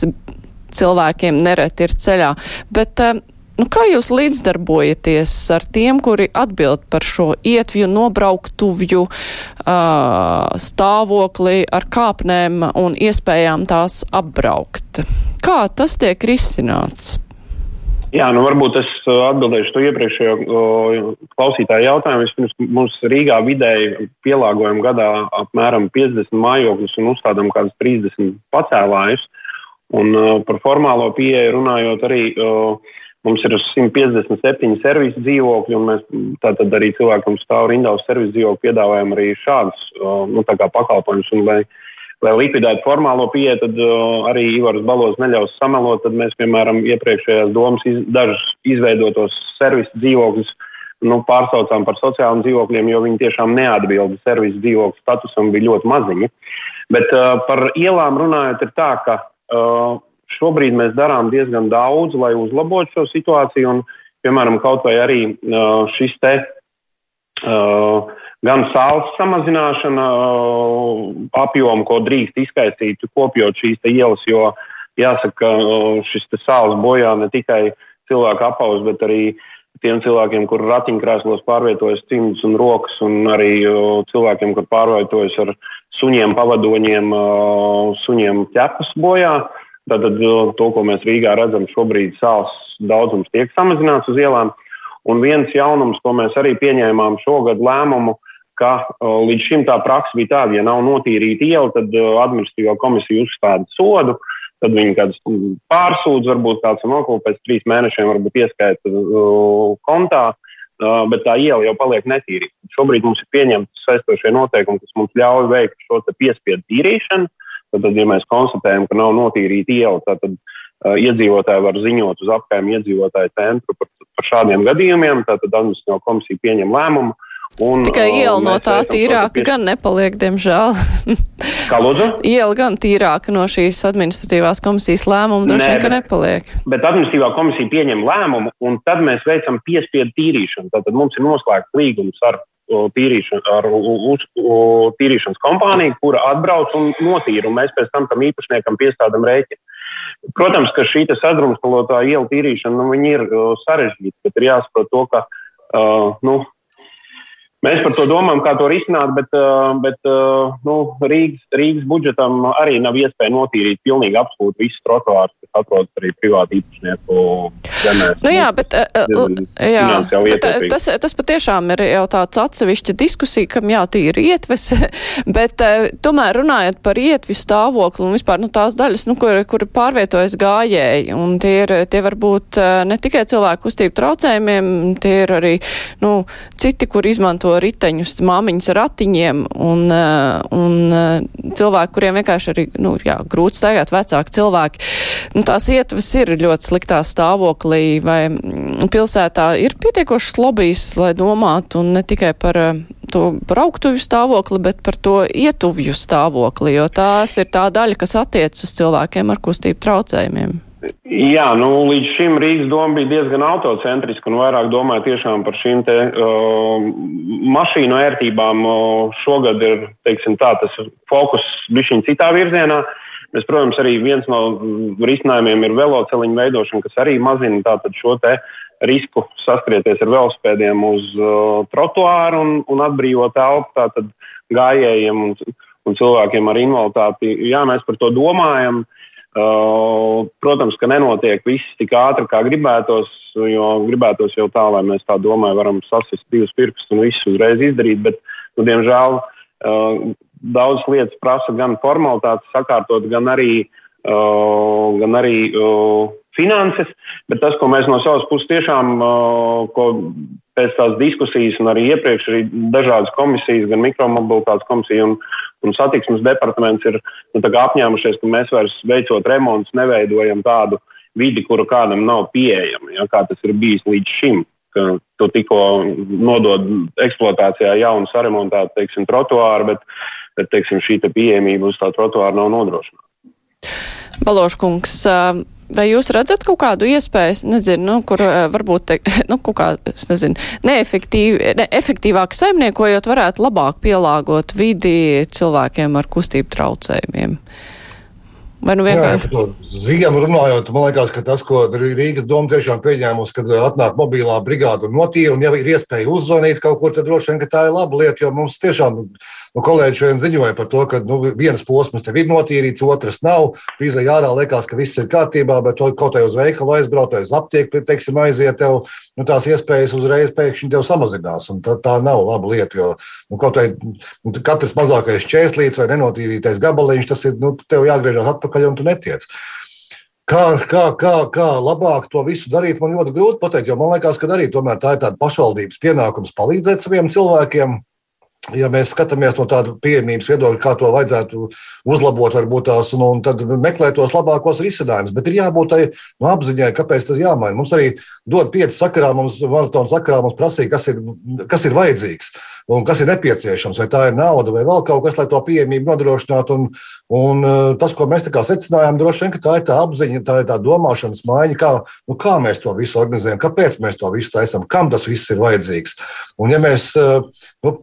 B: cilvēkiem nereti ir ceļā. Bet, uh, Nu, kā jūs līdzdarbojaties ar tiem, kuri atbild par šo ietvju nobrauktuvju uh, stāvokli ar kāpnēm un iespējām tās apbraukt? Kā tas tiek risināts?
F: Jā, nu varbūt es atbildēšu to iepriekšējo klausītāju jautājumu. Vispirms mums Rīgā vidēji pielāgojam gadā apmēram 50 mājokļus un uzstādām kādus 30 pacēlājus. Un uh, par formālo pieeju runājot arī. Uh, Mums ir 157 servisu dzīvokļi, un mēs tātad arī cilvēkam stāv rindā uz servisu dzīvokļu piedāvājam arī šādus nu, pakalpojumus. Lai, lai likvidētu formālo pieeju, tad uh, arī Ivars Balos neļaus samelot, tad mēs, piemēram, iepriekšējās domas iz, dažus izveidotos servisu dzīvokļus nu, pārsaucām par sociāliem dzīvokļiem, jo viņi tiešām neatbilda servisu dzīvokļu statusam, bija ļoti maziņi. Bet uh, par ielām runājot, ir tā, ka uh, Šobrīd mēs darām diezgan daudz, lai uzlabotu šo situāciju. Un, piemēram, kaut vai arī uh, šis te uh, gan sāls samazināšana uh, apjomu, ko drīkst izkaisīt, kopjot šīs ielas, jo jāsaka, šis sāls bojā ne tikai cilvēku apaus, bet arī tiem cilvēkiem, kur ratiņkrēslos pārvietojas cimds un rokas, un arī cilvēkiem, kur pārvietojas ar suņiem, pavadoņiem, suņiem ķepas bojā. Uh, Tātad to, ko mēs Rīgā redzam, šobrīd sāls daudzums tiek samazināts uz ielām. Un viens jaunums, ko mēs arī pieņēmām šogad lēmumu, ka līdz šim tā praksa bija tāda, ja nav notīrīta iela, tad administratīvā komisija uzstāda sodu. Tad viņi kāds pārsūdz, varbūt kāds nokļūst pēc trīs mēnešiem, varbūt ieskaita uh, kontā, uh, bet tā iela jau paliek netīrīta. Šobrīd mums ir pieņemts saistošie noteikumi, kas mums ļauj veikt šo piespiedu tīrīšanu. Tad, tad, ja mēs konstatējam, ka nav notīrīta iela, tad, tad uh, iedzīvotāji var ziņot uz apkaimē iedzīvotāju centru par, par šādiem gadījumiem. Tad administratīvā komisija pieņem lēmumu. Un,
B: Tikai iela no tā tīrāka gan nepaliek, diemžēl.
F: Kā lūdzu?
B: Iela gan tīrāka no šīs administratīvās komisijas lēmuma, droši vien, ka nepaliek.
F: Bet administratīvā komisija pieņem lēmumu, un tad mēs veicam piespiedu tīrīšanu. Tātad mums ir noslēgts līgums ar tīrīšana, ar uz, tīrīšanas kompāniju, kura atbrauc un notīra, un mēs pēc tam tam īpašniekam piestādām rēķinu. Protams, ka šī sadrumstalotā iela tīrīšana nu, ir sarežģīta, bet ir jāsaprot to, ka uh, nu, Mēs par to domājam, kā to risināt, bet, bet nu, Rīgas, Rīgas budžetam arī nav iespēja notīrīt pilnīgi absolūti visus trotuārus, kas atrodas arī privāti īpašnieku zemēs.
B: Nu, jā, bet, uh, jā, bet tas, tas patiešām ir jau tāds atsevišķa diskusija, kam jā, tīri ietves, [laughs] bet tomēr runājot par ietvi stāvokli un vispār nu, tās daļas, nu, kur, kur pārvietojas gājēji, un tie, ir, tie var būt ne tikai cilvēku kustību traucējumiem, tie ir arī nu, citi, kur izmanto to riteņus, māmiņas ar ratiņiem un, eh, un eh, cilvēki, kuriem vienkārši arī, nu, jā, grūti staigāt vecāki cilvēki. Nu, tās ietvas ir ļoti sliktā stāvoklī, vai mm, pilsētā ir pietiekošas lobijas, lai domātu un ne tikai par eh, to brauktuvju stāvokli, bet par to ietuvju stāvokli, jo tās ir tā daļa, kas attiec uz cilvēkiem ar kustību traucējumiem.
F: Jā, nu, līdz šim Rīgas doma bija diezgan autocentriska un vairāk domāja tiešām par šīm te uh, mašīnu ērtībām. Uh, šogad ir, teiksim tā, tas fokus bišķiņ citā virzienā. Mēs, protams, arī viens no risinājumiem ir veloceliņu veidošana, kas arī mazina tātad šo te risku saskrieties ar velospēdiem uz uh, trotuāru un, un atbrīvot telpu tātad gājējiem un, un cilvēkiem ar invaliditāti. Jā, mēs par to domājam. Uh, protams, ka nenotiek viss tik ātri, kā gribētos, jo gribētos jau tā, lai mēs tā domājam, varam sasist divus pirkstus un visu uzreiz izdarīt, bet, nu, diemžēl, uh, daudz lietas prasa gan formalitātes sakārtot, gan arī gan arī finanses, bet tas, ko mēs no savas puses tiešām, ko pēc tās diskusijas un arī iepriekš arī dažādas komisijas, gan mikromobilitātes komisija un, un satiksmes departaments ir nu, apņēmušies, ka mēs vairs veicot remontus neveidojam tādu vidi, kura kādam nav pieejama, ja, kā tas ir bijis līdz šim. Tu tikko nodod eksploatācijā jaunu saremontētu, teiksim, trotuāru, bet, bet teiksim, šī te pieejamība uz tā trotuāra nav nodrošināta.
B: Baloškungs, vai jūs redzat kaut kādu iespēju, nezinu, nu, kur varbūt, te, [laughs] nu, kaut kā, es nezinu, neefektīvi, neefektīvāk saimniekojot, varētu labāk pielāgot vidi cilvēkiem ar kustību traucējumiem? Vai nu vienkārši?
E: Jā, ziemu runājot, man liekas, ka tas, ko Rīgas doma tiešām pieņēmusi, kad atnāk mobilā brigāda un notīra, un ja ir iespēja uzzvanīt kaut kur, tad droši vien, ka tā ir laba lieta, jo mums tiešām Nu, kolēģi šodien ziņoja par to, ka nu, viens posms tev ir notīrīts, otrs nav. Vīzai ārā liekas, ka viss ir kārtībā, bet kaut kā uz veikalu aizbraukt, uz aptieku, teiksim, aiziet, tev nu, tās iespējas uzreiz pēkšņi tev samazinās. Tā, tā nav laba lieta, jo nu, kaut kā nu, katrs mazākais čēslīts vai nenotīrītais gabaliņš, tas ir nu, tev jāgriežas atpakaļ un tu netiec. Kā, kā, kā, kā labāk to visu darīt, man ļoti grūti pateikt, jo man liekas, ka arī tā ir tāda pašvaldības pienākums palīdzēt saviem cilvēkiem ja mēs skatāmies no tāda pieejamības viedokļa, kā to vajadzētu uzlabot, varbūt tās, un tad meklēt tos labākos risinājumus. Bet ir jābūt tai no apziņai, kāpēc tas jāmaina. Mums arī dod pieci sakarā, mums maratona sakarā mums prasīja, kas ir, kas ir vajadzīgs un kas ir nepieciešams. Vai tā ir nauda vai vēl kaut kas, lai to pieejamību nodrošinātu. Un, un uh, tas, ko mēs secinājām, droši vien tā ir tā apziņa, tā ir tā domāšanas maiņa, kā, nu, kā mēs to visu organizējam, kāpēc mēs to visu taisām, kam tas viss ir vajadzīgs. Un ja mēs uh, nu,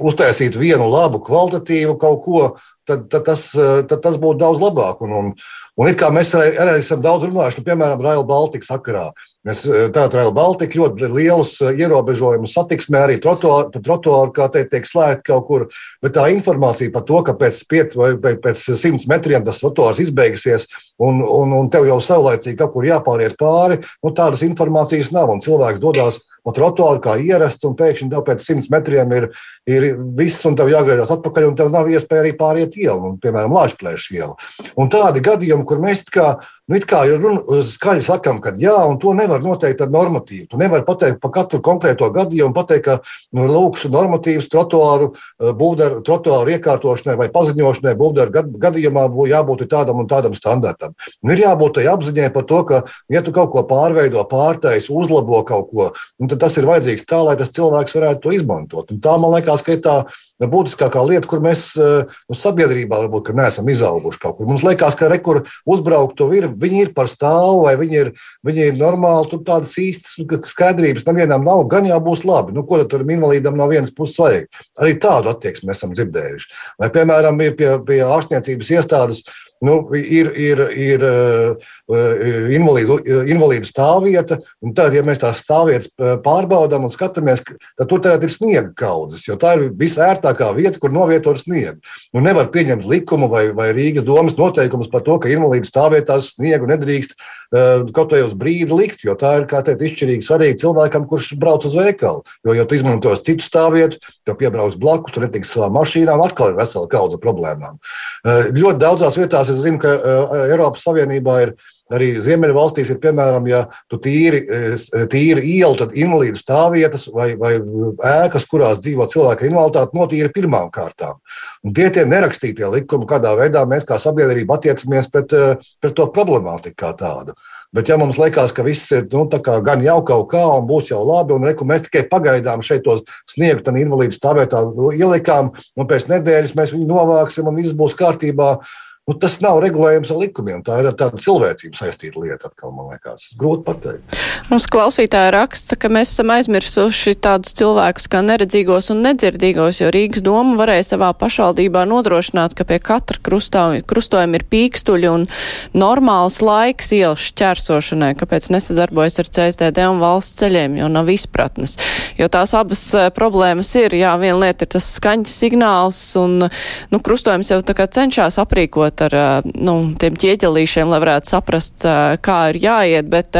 E: uztaisīt vienu labu, kvalitatīvu kaut ko, tad, tad, tas, tad tas būtu daudz labāk. Un, un, un it kā mēs arī, arī esam daudz runājuši, nu, piemēram, Rail Baltica sakarā. Mēs tādā Rail Baltica ļoti lielus ierobežojumus satiksmē, arī trotuāru, kā teikt, tiek slēgti kaut kur. Bet tā informācija par to, ka pēc, piet, vai pēc simts metriem tas trotuārs izbeigsies un, un, un tev jau saulēcīgi kaut kur jāpāriet pāri, nu, tādas informācijas nav. Un cilvēks dodas pa trotuāru kā ierasts, un pēkšņi tev pēc simts metriem ir, ir viss, un tev jāgriežas atpakaļ, un tev nav iespēja arī pāriet ielu, un, piemēram, Lāčplēša ielu. Un tādi gadījumi, kur mēs kā Nu, kā ir runa, skaļi sakām, ka jā, un to nevar noteikt ar normatīvu. Tu nevari pateikt par katru konkrēto gadījumu, pateikt, ka nu, lūkšu normatīvas trotuāru, eh, būvdaru, trotuāru iekārtošanai vai paziņošanai būvdaru gadījumā būtu jābūt tādam un tādam standartam. Un ir jābūt tai apziņai par to, ka, ja tu kaut ko pārveido, pārtais, uzlabo kaut ko, tad tas ir vajadzīgs tā, lai tas cilvēks varētu to izmantot. Un tā man liekas, ka ir tā būtiskākā lieta, kur mēs eh, nu, sabiedrībā varbūt neesam izauguši kaut kur. Mums liekas, ka rekur uzbraukt to ir, viņi ir par stāvu vai viņi ir, viņi ir normāli, tur tādas īstas skaidrības nevienam nav, gan jau būs labi. Nu, ko tad invalīdam no vienas puses vajag? Arī tādu attieksmi esam dzirdējuši. Vai, piemēram, ir pie, pie ārstniecības iestādes nu, ir, ir, ir uh, invalīdu, invalīdu stāvvieta. Tad, ja mēs tās stāvvietas eh, pārbaudām un skatāmies, tad tur ir sniega kaudzes, jo tā ir visērtākā vieta, kur novietot sniegu. Nu, nevar pieņemt likumu vai, vai Rīgas domas noteikumus par to, ka invalīdu stāvvietās sniegu nedrīkst kaut vai uz brīdi likt, jo tā ir teikt, izšķirīgi svarīgi cilvēkam, kurš brauc uz veikalu. Jo, ja tu izmantos citu stāvvietu, tev piebrauks blakus, tu netiksi savā mašīnā, atkal ir vesela kaudze problēmām. Uh, ļoti daudzās vietās es zinu, ka uh, Eiropas Savienībā ir arī Ziemeļvalstīs, ir piemēram, ja tu tīri, tīri ielu, tad invalīdu stāvvietas vai, vai ēkas, kurās dzīvo cilvēki ar invaliditāti, notīra pirmām kārtām. Un tie tie nerakstītie likumi, kādā veidā mēs kā sabiedrība attiecamies pret, pret to problemātiku kā tādu. Bet, ja mums liekas, ka viss ir nu, gan jau kaut kā, un būs jau labi, un reku, mēs tikai pagaidām šeit tos sniegu, tad invalīdu stāvvietā nu, ielikām, un pēc nedēļas mēs viņu novāksim, un viss būs kārtībā. Nu, tas nav regulējums ar likumiem. Tā ir ar tādu cilvēcību saistīta lieta. Atkal, man liekas, grūti pateikt.
B: Mums klausītāja raksta, ka mēs esam aizmirsuši tādus cilvēkus kā neredzīgos un nedzirdīgos, jo Rīgas doma varēja savā pašvaldībā nodrošināt, ka pie katra krustojuma ir pīkstuļi un normāls laiks ielas šķērsošanai, kāpēc nesadarbojas ar CSDD un valsts ceļiem, jo nav izpratnes. Jo tās abas eh, problēmas ir, jā, viena lieta ir tas skaņas signāls un, nu, krustojums jau tā kā cenšas aprīkot strādājot ar nu, tiem ķieģelīšiem, lai varētu saprast, kā ir jāiet, bet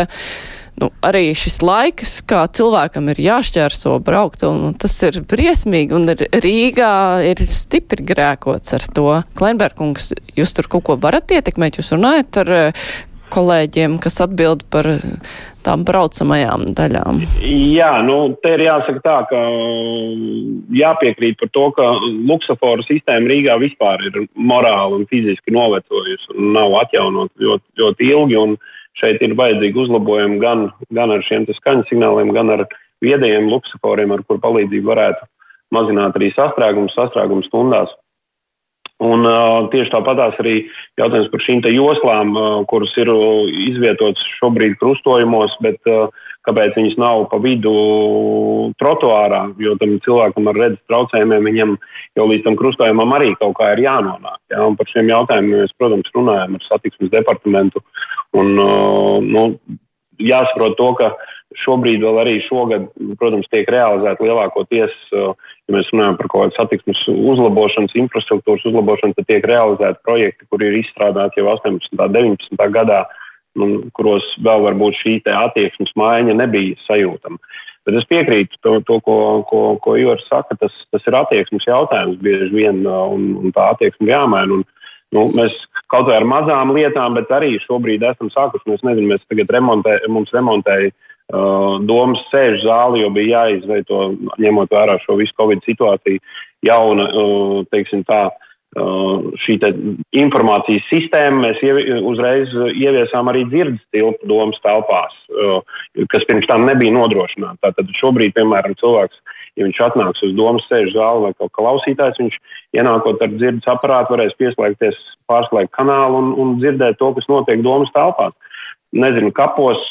B: nu, arī šis laiks, kā cilvēkam ir jāšķērso braukt, un tas ir briesmīgi, un ir Rīgā ir stipri grēkots ar to. Kleinberkungs, jūs tur kaut ko varat ietekmēt, jūs runājat ar kolēģiem, kas atbild par tām braucamajām daļām?
F: Jā, nu, te ir jāsaka tā, ka jāpiekrīt par to, ka luksusforu sistēma Rīgā vispār ir morāli un fiziski novecojusi un nav atjaunot ļoti, ļoti ilgi. Šeit ir vajadzīgi uzlabojumi gan, gan ar šiem skaņas signāliem, gan ar viedajiem luksusforiem, ar kur palīdzību varētu mazināt arī sastrēgumus, sastrēgumus stundās. Un uh, tieši tāpatās arī jautājums par šīm joslām, uh, kuras ir izvietotas šobrīd krustojumos, bet uh, kāpēc viņas nav pa vidu trotuārā, jo tam cilvēkam ar redzes traucējumiem viņam jau līdz tam krustojumam arī kaut kā ir jānonāk. Ja? Un par šiem jautājumiem mēs, protams, runājam ar satiksmes departamentu. Un, uh, nu, jāsaprot to, ka šobrīd vēl arī šogad, protams, tiek realizēta lielākoties, ja mēs runājam par kaut kādu satiksmes uzlabošanas, infrastruktūras uzlabošanu, tad tiek realizēti projekti, kur ir izstrādāti jau 18. un 19. gadā, un kuros vēl varbūt šī attieksmes maiņa nebija sajūtama. Bet es piekrītu to, to ko, ko, ko Jūras saka, tas, tas ir attieksmes jautājums bieži vien, un, un tā attieksme jāmaina. Un, nu, mēs kaut vai ar mazām lietām, bet arī šobrīd esam sākuši. Mēs nezinām, mēs tagad remontē, mums remontēja domas sēžu zāli, jo bija jāizveido, ņemot vērā šo visu Covid situāciju, jauna, uh, teiksim tā, uh, šī te informācijas sistēma. Mēs ievi, uzreiz ieviesām arī dzirdes tilpu domas telpās, uh, kas pirms tam nebija nodrošināta. Tātad šobrīd, piemēram, cilvēks ja viņš atnāks uz domu sēžu zāli vai kaut kā klausītājs, viņš ienākot ar dzirdes aparātu varēs pieslēgties, pārslēgt kanālu un, un dzirdēt to, kas notiek domas telpās. Nezinu, kapos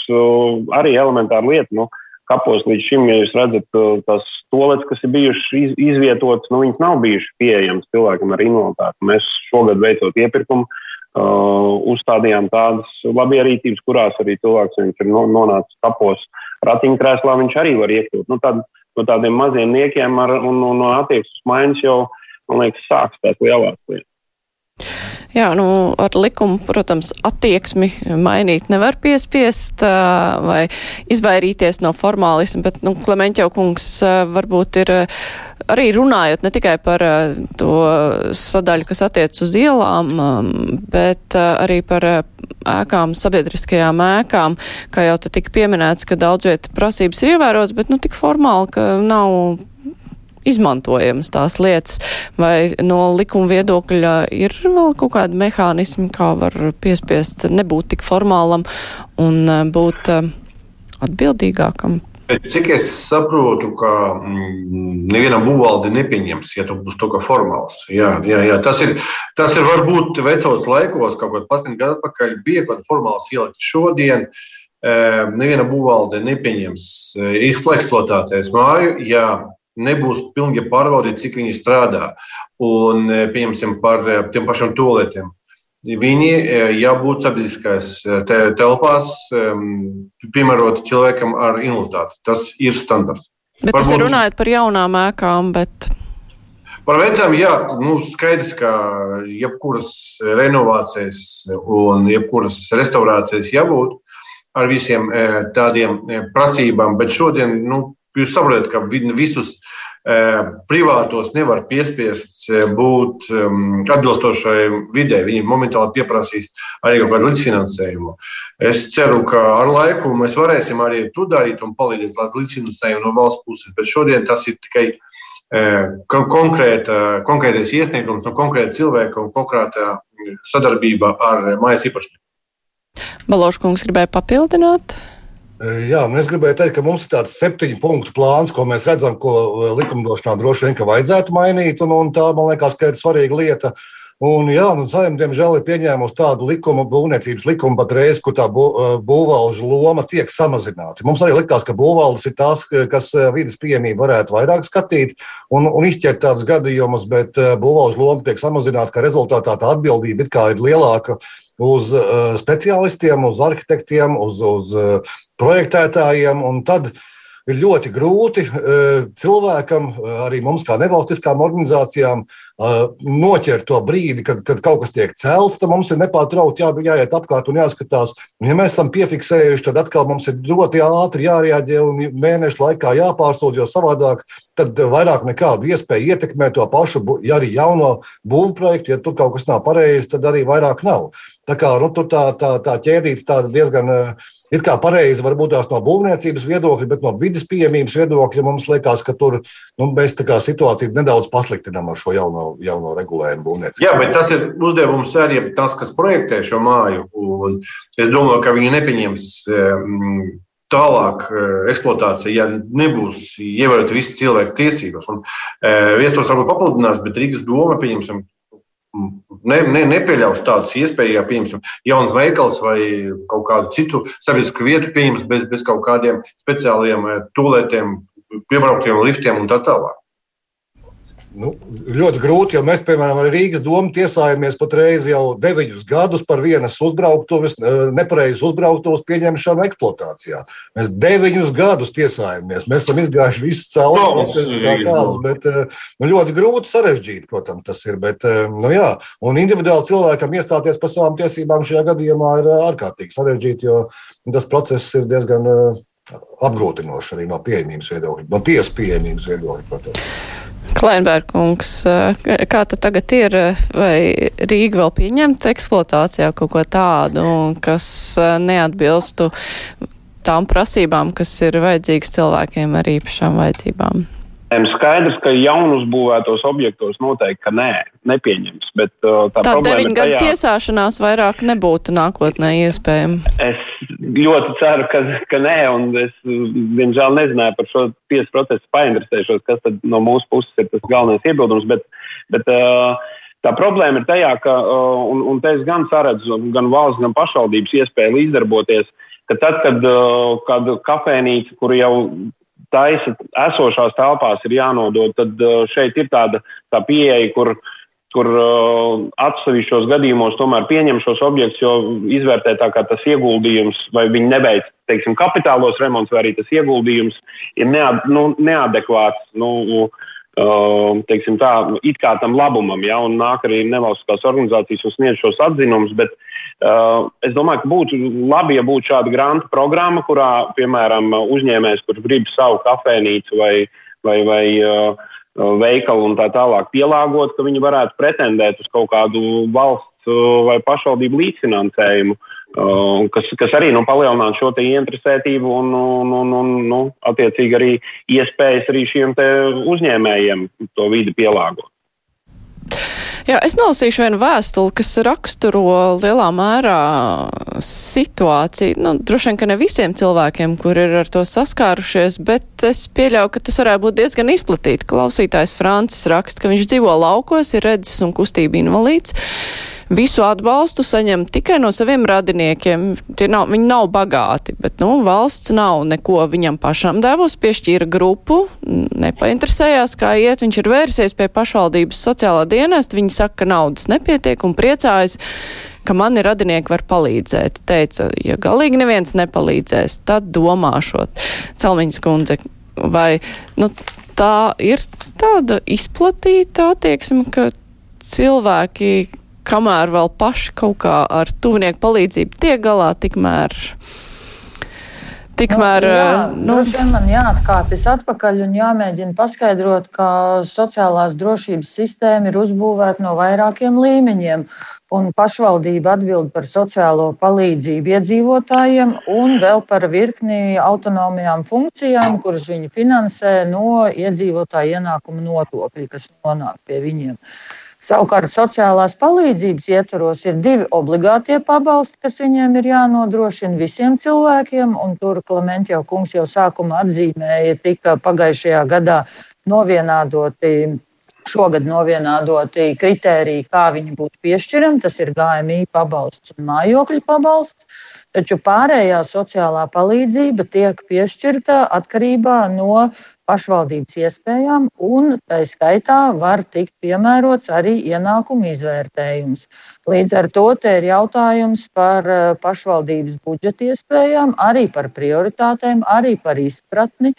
F: arī elementāra lieta. Nu, kapos līdz šim, ja jūs redzat, tās tolets, kas ir bijušas iz, izvietotas, nu, viņas nav bijušas pieejamas cilvēkam ar invaliditāti. Mēs šogad veicot iepirkumu, uh, uzstādījām tādas labierītības, kurās arī cilvēks, ja viņš ir nonācis kapos ratiņkrēslā, viņš arī var iekļūt. Nu, tād, no tādiem maziem niekiem ar, un, un no attieksmes maiņas jau, man liekas, sāks tās lielās lietas.
B: Jā, nu, ar likumu, protams, attieksmi mainīt nevar piespiest vai izvairīties no formālismu, bet, nu, Klementjau kungs varbūt ir arī runājot ne tikai par to sadaļu, kas attiec uz ielām, bet arī par ēkām, sabiedriskajām ēkām, kā jau te tika pieminēts, ka daudz vieta prasības ir ievērotas, bet, nu, tik formāli, ka nav izmantojamas tās lietas, vai no likuma viedokļa ir vēl kaut kādi mehānismi, kā var piespiest nebūt tik formālam un eh, būt eh, atbildīgākam.
G: Cik es saprotu, ka mm, nevienam būvvaldi nepieņems, ja tu būsi kā formāls. Jā, jā, jā. Tas, ir, tas ir varbūt vecos laikos, kaut kādā pat gadu atpakaļ bija kaut kāda formāls ielikt. Šodien eh, neviena būvvalde nepieņems eksploatācijas māju, ja nebūs pilnīgi pārbaudīti, cik viņi strādā. Un, e, pieņemsim, par e, tiem pašiem toaletiem. Viņi e, jābūt sabiedriskās telpās, piemēroti cilvēkam ar invaliditāti. Tas ir standarts.
B: Bet Varbūt, tas ir runājot par jaunām ēkām, bet.
G: Par vecām, jā, nu, skaidrs, ka jebkuras renovācijas un jebkuras restaurācijas jābūt ar visiem tādiem prasībām, bet šodien, nu, Jūs saprotat, ka visus eh, privātos nevar piespiest eh, būt um, atbilstošai vidē. Viņi momentāli pieprasīs arī kaut kādu līdzfinansējumu. Es ceru, ka ar laiku mēs varēsim arī to darīt un palīdzēt līdzfinansējumu no valsts puses, bet šodien tas ir tikai konkrēta, konkrētais iesniegums no konkrēta cilvēka un konkrēta sadarbība ar mājas īpašnieku.
B: Baloškungs gribēja papildināt.
E: Jā, mēs gribējām teikt, ka mums ir tāds septiņu punktu plāns, ko mēs redzam, ko likumdošanā droši vien vajadzētu mainīt. Un, un tā, man liekas, ka ir svarīga lieta. Un, jā, un Saimnieks, diemžēl, ir pieņēmusi tādu likumu, būvniecības likumu patreiz, kur tā būvvalža loma tiek samazināta. Mums arī likās, ka būvvaldes ir tās, kas vidas pieejamību varētu vairāk skatīt un, un izķert tādus gadījumus, bet būvvalža loma tiek samazināta, ka rezultātā tā atbildība ir lielāka uz speciālistiem, uz arhitektiem, uz, uz projektētājiem. Tad ir ļoti grūti cilvēkam, arī mums, kā nevalstiskām organizācijām, noķert to brīdi, kad, kad kaut kas tiek celts, tad mums ir nepārtraukti jā, jāiet apkārt un jāskatās. Un, ja mēs esam piefiksējuši, tad atkal mums ir ļoti ātri jārēģē un mēnešu laikā jāpārsūdz, jo savādāk tad vairāk nekādu iespēju ietekmēt to pašu, ja arī jauno būvprojektu, ja tur kaut kas nav pareizi, tad arī vairāk nav. Tā kā nu, tā, tā, tā ķēdīte tāda diezgan uh, It kā pareizi varbūt tās no būvniecības viedokļa, bet no vidas pieejamības viedokļa mums liekas, ka tur nu, mēs situāciju nedaudz pasliktinām ar šo jauno, jauno regulējumu būvniecību.
G: Jā, bet tas ir uzdevums arī tas, kas projektē šo māju. Un es domāju, ka viņi nepieņems tālāk eksploatācija, ja nebūs ievērot visi cilvēku tiesības. Un, es to saku papildinās, bet Rīgas doma, pieņemsim, ne, ne, nepieļaus tādas iespējas, ja pieņemsim jauns veikals vai kaut kādu citu sabiedrisku vietu pieņems bez, bez kaut kādiem speciāliem eh, tūlētiem, piebrauktiem liftiem un tā tālāk.
E: Nu, ļoti grūti, jo mēs, piemēram, ar Rīgas domu tiesājamies patreiz jau deviņus gadus par vienas uzbrauktuves, nepareizas uzbrauktuves pieņemšanu eksploatācijā. Mēs deviņus gadus tiesājamies. Mēs esam izgājuši visu cauri procesu, bet nu, ļoti grūti sarežģīt, protams, tas ir. Bet, nu, jā, un individuāli cilvēkam iestāties par savām tiesībām šajā gadījumā ir ārkārtīgi sarežģīti, jo tas process ir diezgan apgrūtinošs arī no pieejamības viedokļa, no tiesas pieejamības viedokļa. Protams.
B: Kleinbergs, kā tad tagad ir, vai Rīga vēl pieņemt eksploatācijā kaut ko tādu, kas neatbilstu tām prasībām, kas ir vajadzīgas cilvēkiem ar īpašām vajadzībām?
F: Skaidrs, ka jaunus būvētos objektos noteikti nē, nepieņems. Bet, uh, tā
B: tā deviņu gadu tajā... tiesāšanās vairāk nebūtu nākotnē iespējama.
F: Es ļoti ceru, ka, ka nē, un es, diemžēl, nezināju par šo tiesu procesu painteresēšos, kas tad no mūsu puses ir tas galvenais iebildums. Bet, bet, uh, Tā problēma ir tajā, ka, uh, un, un te es gan saredzu gan valsts, gan pašvaldības iespēju līdzdarboties, ka tad, kad kāda kafejnīca, kur jau taisa esošās telpās ir jānodod, tad uh, šeit ir tāda tā pieeja, kur, kur uh, atsevišķos gadījumos tomēr pieņem šos objektus, jo izvērtē tā kā tas ieguldījums, vai viņi nebeidz, teiksim, kapitālos remonts, vai arī tas ieguldījums ir nead, nu, neadekvāts. Nu, teiksim tā, it kā tam labumam, ja, un nāk arī nevalstiskās organizācijas un sniedz šos atzinumus, bet Uh, es domāju, ka būtu labi, ja būtu šāda grāmatu programma, kurā, piemēram, uzņēmējs, kurš grib savu kafejnīcu vai, vai, vai uh, veikalu un tā tālāk pielāgot, ka viņi varētu pretendēt uz kaut kādu valsts uh, vai pašvaldību līdzfinansējumu, uh, kas, kas arī nu, palielinātu šo ieinteresētību un, un, un, un nu, attiecīgi arī iespējas arī šiem uzņēmējiem to vidi pielāgot.
B: Jā, es nolasīšu vienu vēstuli, kas raksturo lielā mērā situāciju. Nu, droši vien, ka ne visiem cilvēkiem, kur ir ar to saskārušies, bet es pieļauju, ka tas varētu būt diezgan izplatīti. Klausītājs Francis raksta, ka viņš dzīvo laukos, ir redzes un kustība invalīds visu atbalstu saņem tikai no saviem radiniekiem. Nav, viņi nav bagāti, bet nu, valsts nav neko viņam pašam devusi, piešķīra grupu, nepainteresējās, kā iet. Viņš ir vērsies pie pašvaldības sociālā dienesta, viņi saka, ka naudas nepietiek un priecājas ka mani radinieki var palīdzēt. Teica, ja galīgi neviens nepalīdzēs, tad domāšot. Celmiņas kundze, vai nu, tā ir tāda izplatīta attieksme, ka cilvēki kamēr vēl paši kaut kā ar tuvinieku palīdzību tiek galā, tikmēr. Tikmēr,
D: nu, jā, nu, droši vien man jāatkāpjas atpakaļ un jāmēģina paskaidrot, ka sociālās drošības sistēma ir uzbūvēta no vairākiem līmeņiem. Un pašvaldība atbild par sociālo palīdzību iedzīvotājiem un vēl par virkni autonomijām funkcijām, kuras viņi finansē no iedzīvotāju ienākumu nodokļa, kas nonāk pie viņiem. Uh, Savukārt sociālās palīdzības ietvaros ir divi obligātie pabalsti, kas viņiem ir jānodrošina visiem cilvēkiem. Tur Klimants jau kungs jau sākumā atzīmēja, tika pagājušajā gadā novienādoti. Šogad novienādoti kriteriji, kā viņi būtu piešķirami. Tas ir GMI pabalsts un mājokļu pabalsts. taču pārējā sociālā palīdzība tiek piešķirta atkarībā no pašvaldības iespējām, un tā skaitā var tikt piemērots arī ienākumu izvērtējums. Līdz ar to te ir jautājums par eh, pašvaldības budžeta iespējām, arī par prioritātēm, arī par izpratni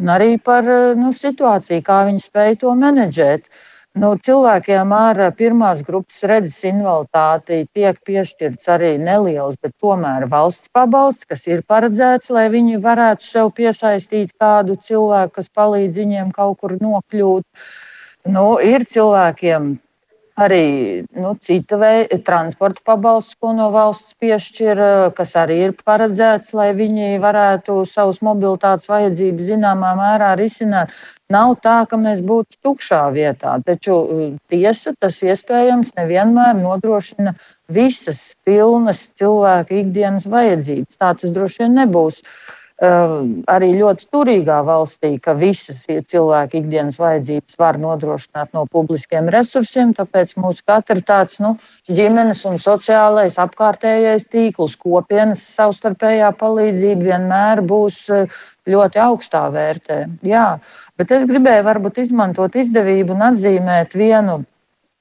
D: un arī par eh, nu, situāciju, kā viņi spēj to menedžēt. Uh, Nu, cilvēkiem ar eh, pirmās grupas redzes invaliditāti tiek piešķirts arī neliels, bet tomēr valsts pabalsts, kas ir paredzēts, lai viņi varētu sev piesaistīt kādu cilvēku, kas palīdz viņiem kaut kur nokļūt. Nu, ir cilvēkiem arī nu, cita veida transporta pabalsts, ko no valsts piešķir, kas arī ir paredzēts, lai viņi varētu savus mobilitātes vajadzības zināmā mērā risināt. Nav tā, ka mēs būtu tukšā vietā, taču tiesa tas iespējams nevienmēr nodrošina visas pilnas cilvēka ikdienas vajadzības. Tā tas droši vien nebūs. Uh, arī ļoti turīgā valstī, ka visas cilvēku ikdienas vajadzības var nodrošināt no publiskiem resursiem. Tāpēc mūsu katra tāds nu, ģimenes un sociālais apkārtējais tīkls, kopienas savstarpējā palīdzība vienmēr būs ļoti augstā vērtē. Jā, bet es gribēju varbūt izmantot izdevību un atzīmēt vienu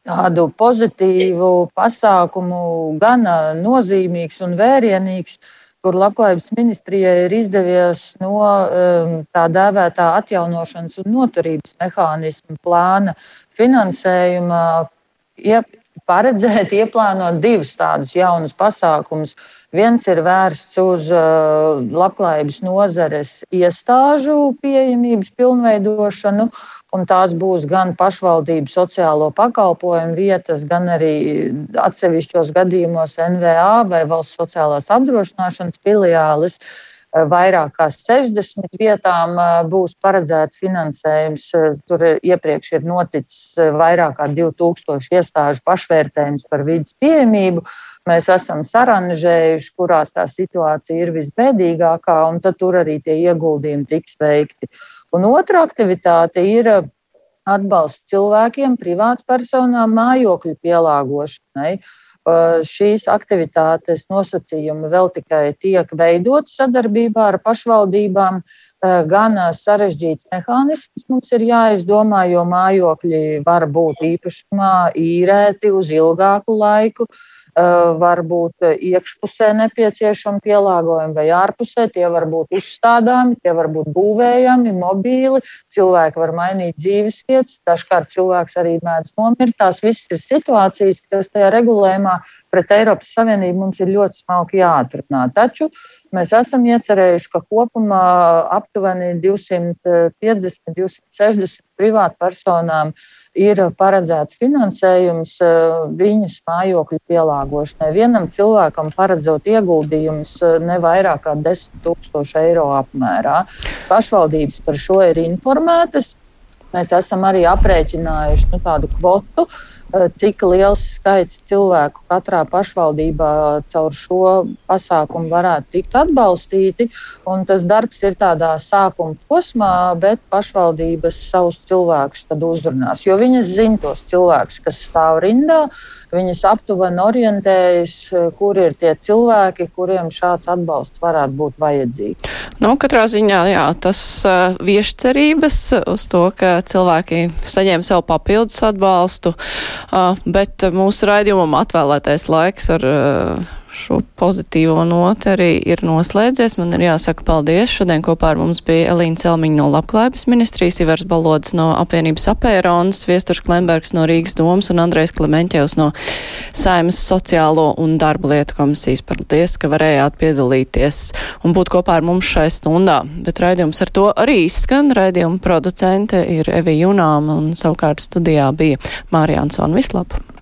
D: tādu pozitīvu pasākumu, gan nozīmīgs un vērienīgs kur labklājības ministrijai ir izdevies no um, tā dēvētā atjaunošanas un noturības mehānismu plāna finansējuma paredzēt, ieplānot divus tādus jaunus pasākumus. Viens ir vērsts uz uh, labklājības nozares iestāžu pieejamības pilnveidošanu, un tās būs gan pašvaldību sociālo pakalpojumu vietas, gan arī atsevišķos gadījumos NVA vai valsts sociālās apdrošināšanas filiālis. Vairāk kā 60 vietām būs paredzēts finansējums. Tur iepriekš ir noticis vairāk kā 2000 iestāžu pašvērtējums par vidas pieejamību. Mēs esam saranžējuši, kurās tā situācija ir visbēdīgākā, un tad tur arī tie ieguldījumi tiks veikti. Un otra aktivitāte ir uh, atbalsts cilvēkiem, privātpersonām, mājokļu pielāgošanai. Uh, šīs aktivitātes nosacījumi vēl tikai tiek veidotas sadarbībā ar pašvaldībām. Uh, gan sarežģīts mehānisms mums ir jāizdomā, jo mājokļi var būt īpašumā īrēti uz ilgāku laiku. Uh, Eh, varbūt iekšpusē nepieciešami pielāgojumi vai ārpusē. Tie var būt uzstādāmi, tie var būt būvējami, mobīli. Cilvēki var mainīt dzīves vietas, dažkārt cilvēks arī mēdz nomirt. Tās visas ir situācijas, kas tajā regulējumā pret Eiropas Savienību mums ir ļoti smalki jāatrunā. Taču mēs esam iecerējuši, ka kopumā aptuveni 250, 260 privātpersonām personām ir paredzēts finansējums eh, viņas mājokļu pielāgošanai. Vienam cilvēkam paredzot ieguldījumus eh, ne vairāk kā 10 tūkstoši eiro apmērā. Pašvaldības par šo ir informētas. Mēs esam arī aprēķinājuši nu, tādu kvotu, uh, cik liels skaits cilvēku katrā pašvaldībā caur šo pasākumu varētu tikt atbalstīti. Un tas darbs ir tādā sākuma posmā, bet pašvaldības savus cilvēkus tad uzrunās. Jo viņas zina tos cilvēkus, kas stāv rindā, viņas aptuveni orientējas, kur ir tie cilvēki, kuriem šāds atbalsts varētu būt vajadzīgs.
B: Nu, katrā ziņā jā, tas uh, vieš cerības uz to, ka cilvēki saņem sev papildus atbalstu, uh, bet mūsu raidījumam atvēlētais laiks ar uh, šo pozitīvo noti arī ir noslēdzies. Man ir jāsaka paldies. Šodien kopā ar mums bija Elīna Celmiņa no Labklājības ministrijas, Ivars Balods no apvienības apēronas, Viesturs Klembergs no Rīgas domas un Andrejs Klementjevs no Saimas sociālo un darba lietu komisijas. Paldies, ka varējāt piedalīties un būt kopā ar mums šai stundā. Bet raidījums ar to arī izskan. Raidījuma producente ir Evi Junām un savukārt studijā bija Mārija Ansona Vislapa.